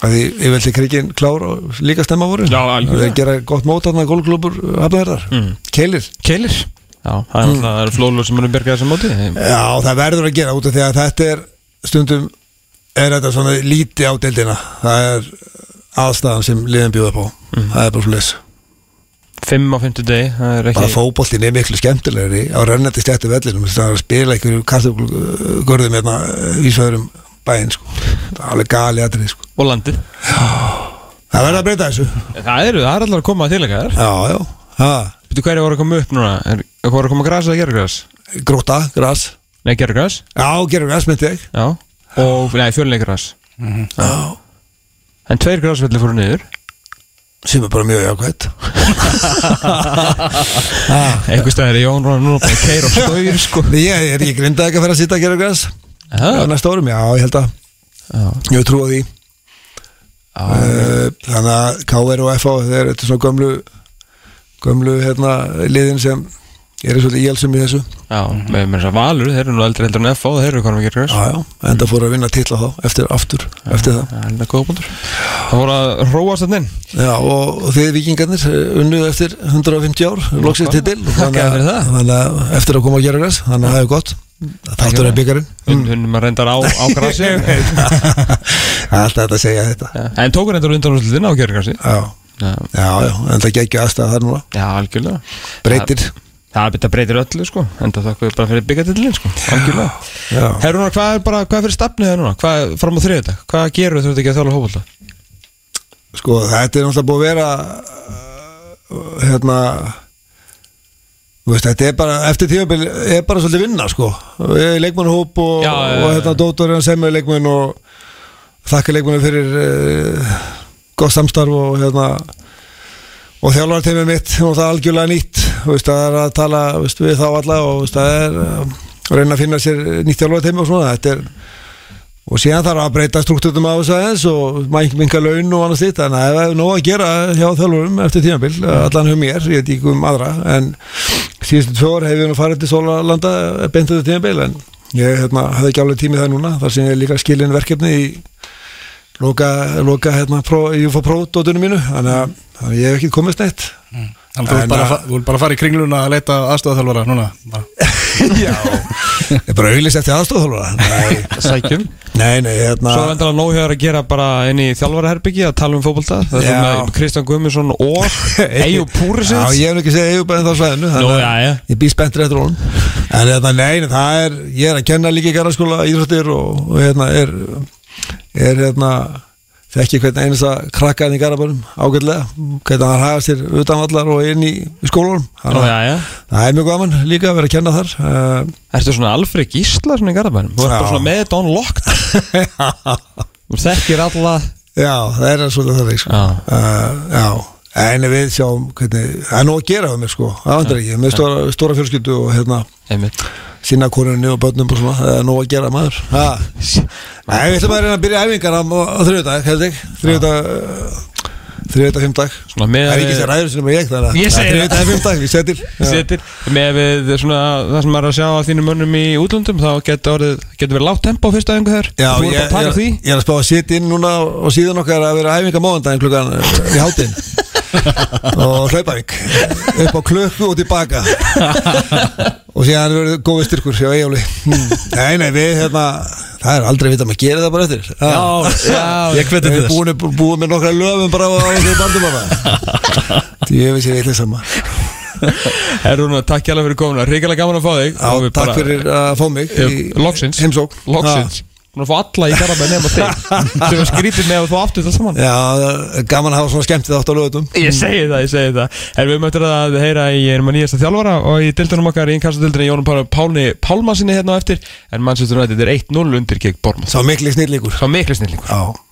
að því yfirlega krikin klár og líka stemma voru það gera gott mót að gólklubur hafnaverðar, Mm. keilir. Keilir. Já, það er, mm. er flóðlur sem eru bjargað þessum móti. Já, það verður að gera út af því að þetta er stundum er þetta svona líti á deildina. Það er aðstæðan sem liðin bjóða på það er bara les Fimm á fymtu degi Það er ekki bara fótboltin er miklu skemmtilegri á rennandi stjættu vellinum. Það er að spila einhverju kartugurðum hérna í svöðurum bæinn sko. það er alveg gali aðrið sko. Og landið. Það verður að breyta þessu. Það eru, það er allar að koma að tilengja þér já, já, ha. Veitu hverju voru að koma upp núna? Er, voru að koma græs eða gerugræs? gróta, gras. Nei, gerugræs já, gerur gras myndi ég. Já. Og, nei, fjölunleikgræs já. En tveir græsvelli fóru niður. Sem er bara mjög jákvæmt <laughs> Einhver staðar er Jón Rónar núna bara að keira á stóir sko. Ég er ekki grinda ekki að fyrir að sitja að gera græs Já. næsta árum, já, ég held að Já. ég trú á því. Uh, þannig að KR og FH þeir eru svona gömlu gömlu hérna liðin sem eru svolítið íhalsum í þessu. Já, með þess að Valur, þeir eru nú eldri heldur en FH, þeir eru konum ekki græs já, já, enda fóru að vinna titla þá eftir, aftur, eftir það. er það góða búndur Það voru að róast þetta inn. Já, og, og þið vikingarnir eh, unnu eftir 150 ár, loksist og fyrir það. þannig að eftir að koma að gera græs þannig að það er gott þáttur er byggarinn. Hún, hún maður reyndar á, á grassi <laughs> <laughs> alltaf þetta að segja þetta. En tókur reyndar undan úrslutin á gerðgrassi já, Já, já, já, en það geggja aðstæða þar núna. Já algjörlega. Breytir. Það, það þetta breytir öllu sko. En það þakkuðu bara fyrir byggatillin sko. Algjörlega. Herrunar, hvað er bara, hvað er fyrir stafnið það núna? Hvað er fram á þriðið Hvað gerur þú þetta ekki að þjála hófalda? sko, þetta er náttúrulega búið að vera uh, hérna veist, þetta er bara eftir tímabil er bara svolítið vinna sko. Leikmannhóp og, Já, já, já, og hérna dóttorinn sem er leikmann og þakka leikmannu fyrir uh, gott samstarf og hérna og þjálfarteimið mitt. Og það er algjörlega nýtt. Veist, það er að tala veist, við þá alla og veist, það er að reyna að finna sér nýtt þjálfarteimi og svona. Þetta er og síðan þarf að breyta struktúrum á þess aðeins og minka laun og annars þitt þannig að það er nóg að gera hjá þjálfurum eftir tímabil, allan hjá mér ég veit ekki um aðra, en síðustu tvö ár hefur við nú farið til Sólalanda beint þetta tímabil, en ég hérna, hafði ekki alveg tímið það núna, þar sem ég er líka skilin verkefni í loka, loka hérna, pró, í UFO Pro-dótunum mínu, þannig að, ég hef ekki komist neitt Þannig að þú vilt bara, að- fara í kringluna að leita aðstofaþjálfara núna bara. <laughs> Já, ég er bara auðlist eftir aðstofþjálfara Nei, <laughs> Sækjum. Nei, nei, hérna Svo hjá þér að gera bara inn í þjálfaraherbyggi að tala um fótbolta. Það er Já. svona Kristján Guðmundsson og <laughs> Eyjú Já, Púrisins ég hef ekki segið Eyjúb en þá svæðinu Nú, já, já. Ég býð spenntur eftir honum. En þetta, nei, það er, ég er að kenna líka í garðaskóla íþróttir og, og hérna er, er hérna, þekki hvernig einasta krakkaðin í garðabænum ágætlega, hvernig hann hafa sér utanvallar og inn í, Þannig að já, já það er mjög gaman líka að vera að kenna þar. Uh, Ertu svona Alfred Gísla svona í Garðabænum? Þú ert bara svona með þetta unlocked <laughs> Þú þekkir alla já, það er svolítið það. Uh, já. En við sjáum hvernig, það er nú að gera við mig sko, það vandur ekki, með stóra, stóra fjölskyldu og hérna, sína konunni og börnum og svona, það er nú að gera maður. Nei, við ætlum að reyna að byrja æfingar á, á þriðudag, held ég. Þriðudag, þriðudag, fimmdag Svona með það er ekki sér ræður sem ég, þannig Ég segi það. þriðudag, fimmdag, við setir. <laughs> Setir. Með við svona Það sem maður er að sjá á þínum mönnum í útlöndum Þá getur verið lágt tempo á fyrsta æfingu þér Já, Þú ég, ert bara að taka því. ég er að spá að sitja inn núna á síðan okkar að vera æfinga móðandaginn klukkan eh, í hátinn <laughs> <laughs> og hlaupavík upp á klukku og tilbaka. <laughs> Og síðan verður góðið styrkur hjá Eyjóli Nei, nei, við hérna það er aldrei vita að maður gerir það bara eftir. Já, já, ég hveti Við til erum þess. búin, með nokkra löfum bara á þessu bandum <laughs> Því ég veist ég eitthvað sama. Herrúna, takk hjá fyrir komuna. Ríkilega gaman að fá þig. Já, við takk bara- fyrir að fá mig í Loksins. heimsók Loksins Er að fá alla í Garðabæn nema þig. Sem var skrítið með að þú áttu þetta saman. Já, gaman að hafa svona skemmtið átt á lögutum Ég segi það, ég segi það. En við möttum að heyra í einum að nýjasta þjálfara og í dildunum okkar í innkastadildinni Jónum Páli Pálni Pálmasinni hérna á eftir. En mannsýstur rættið er 1-0 undir gegn Bormað Sá mikli snillíkur Svo miklu snillingur. Já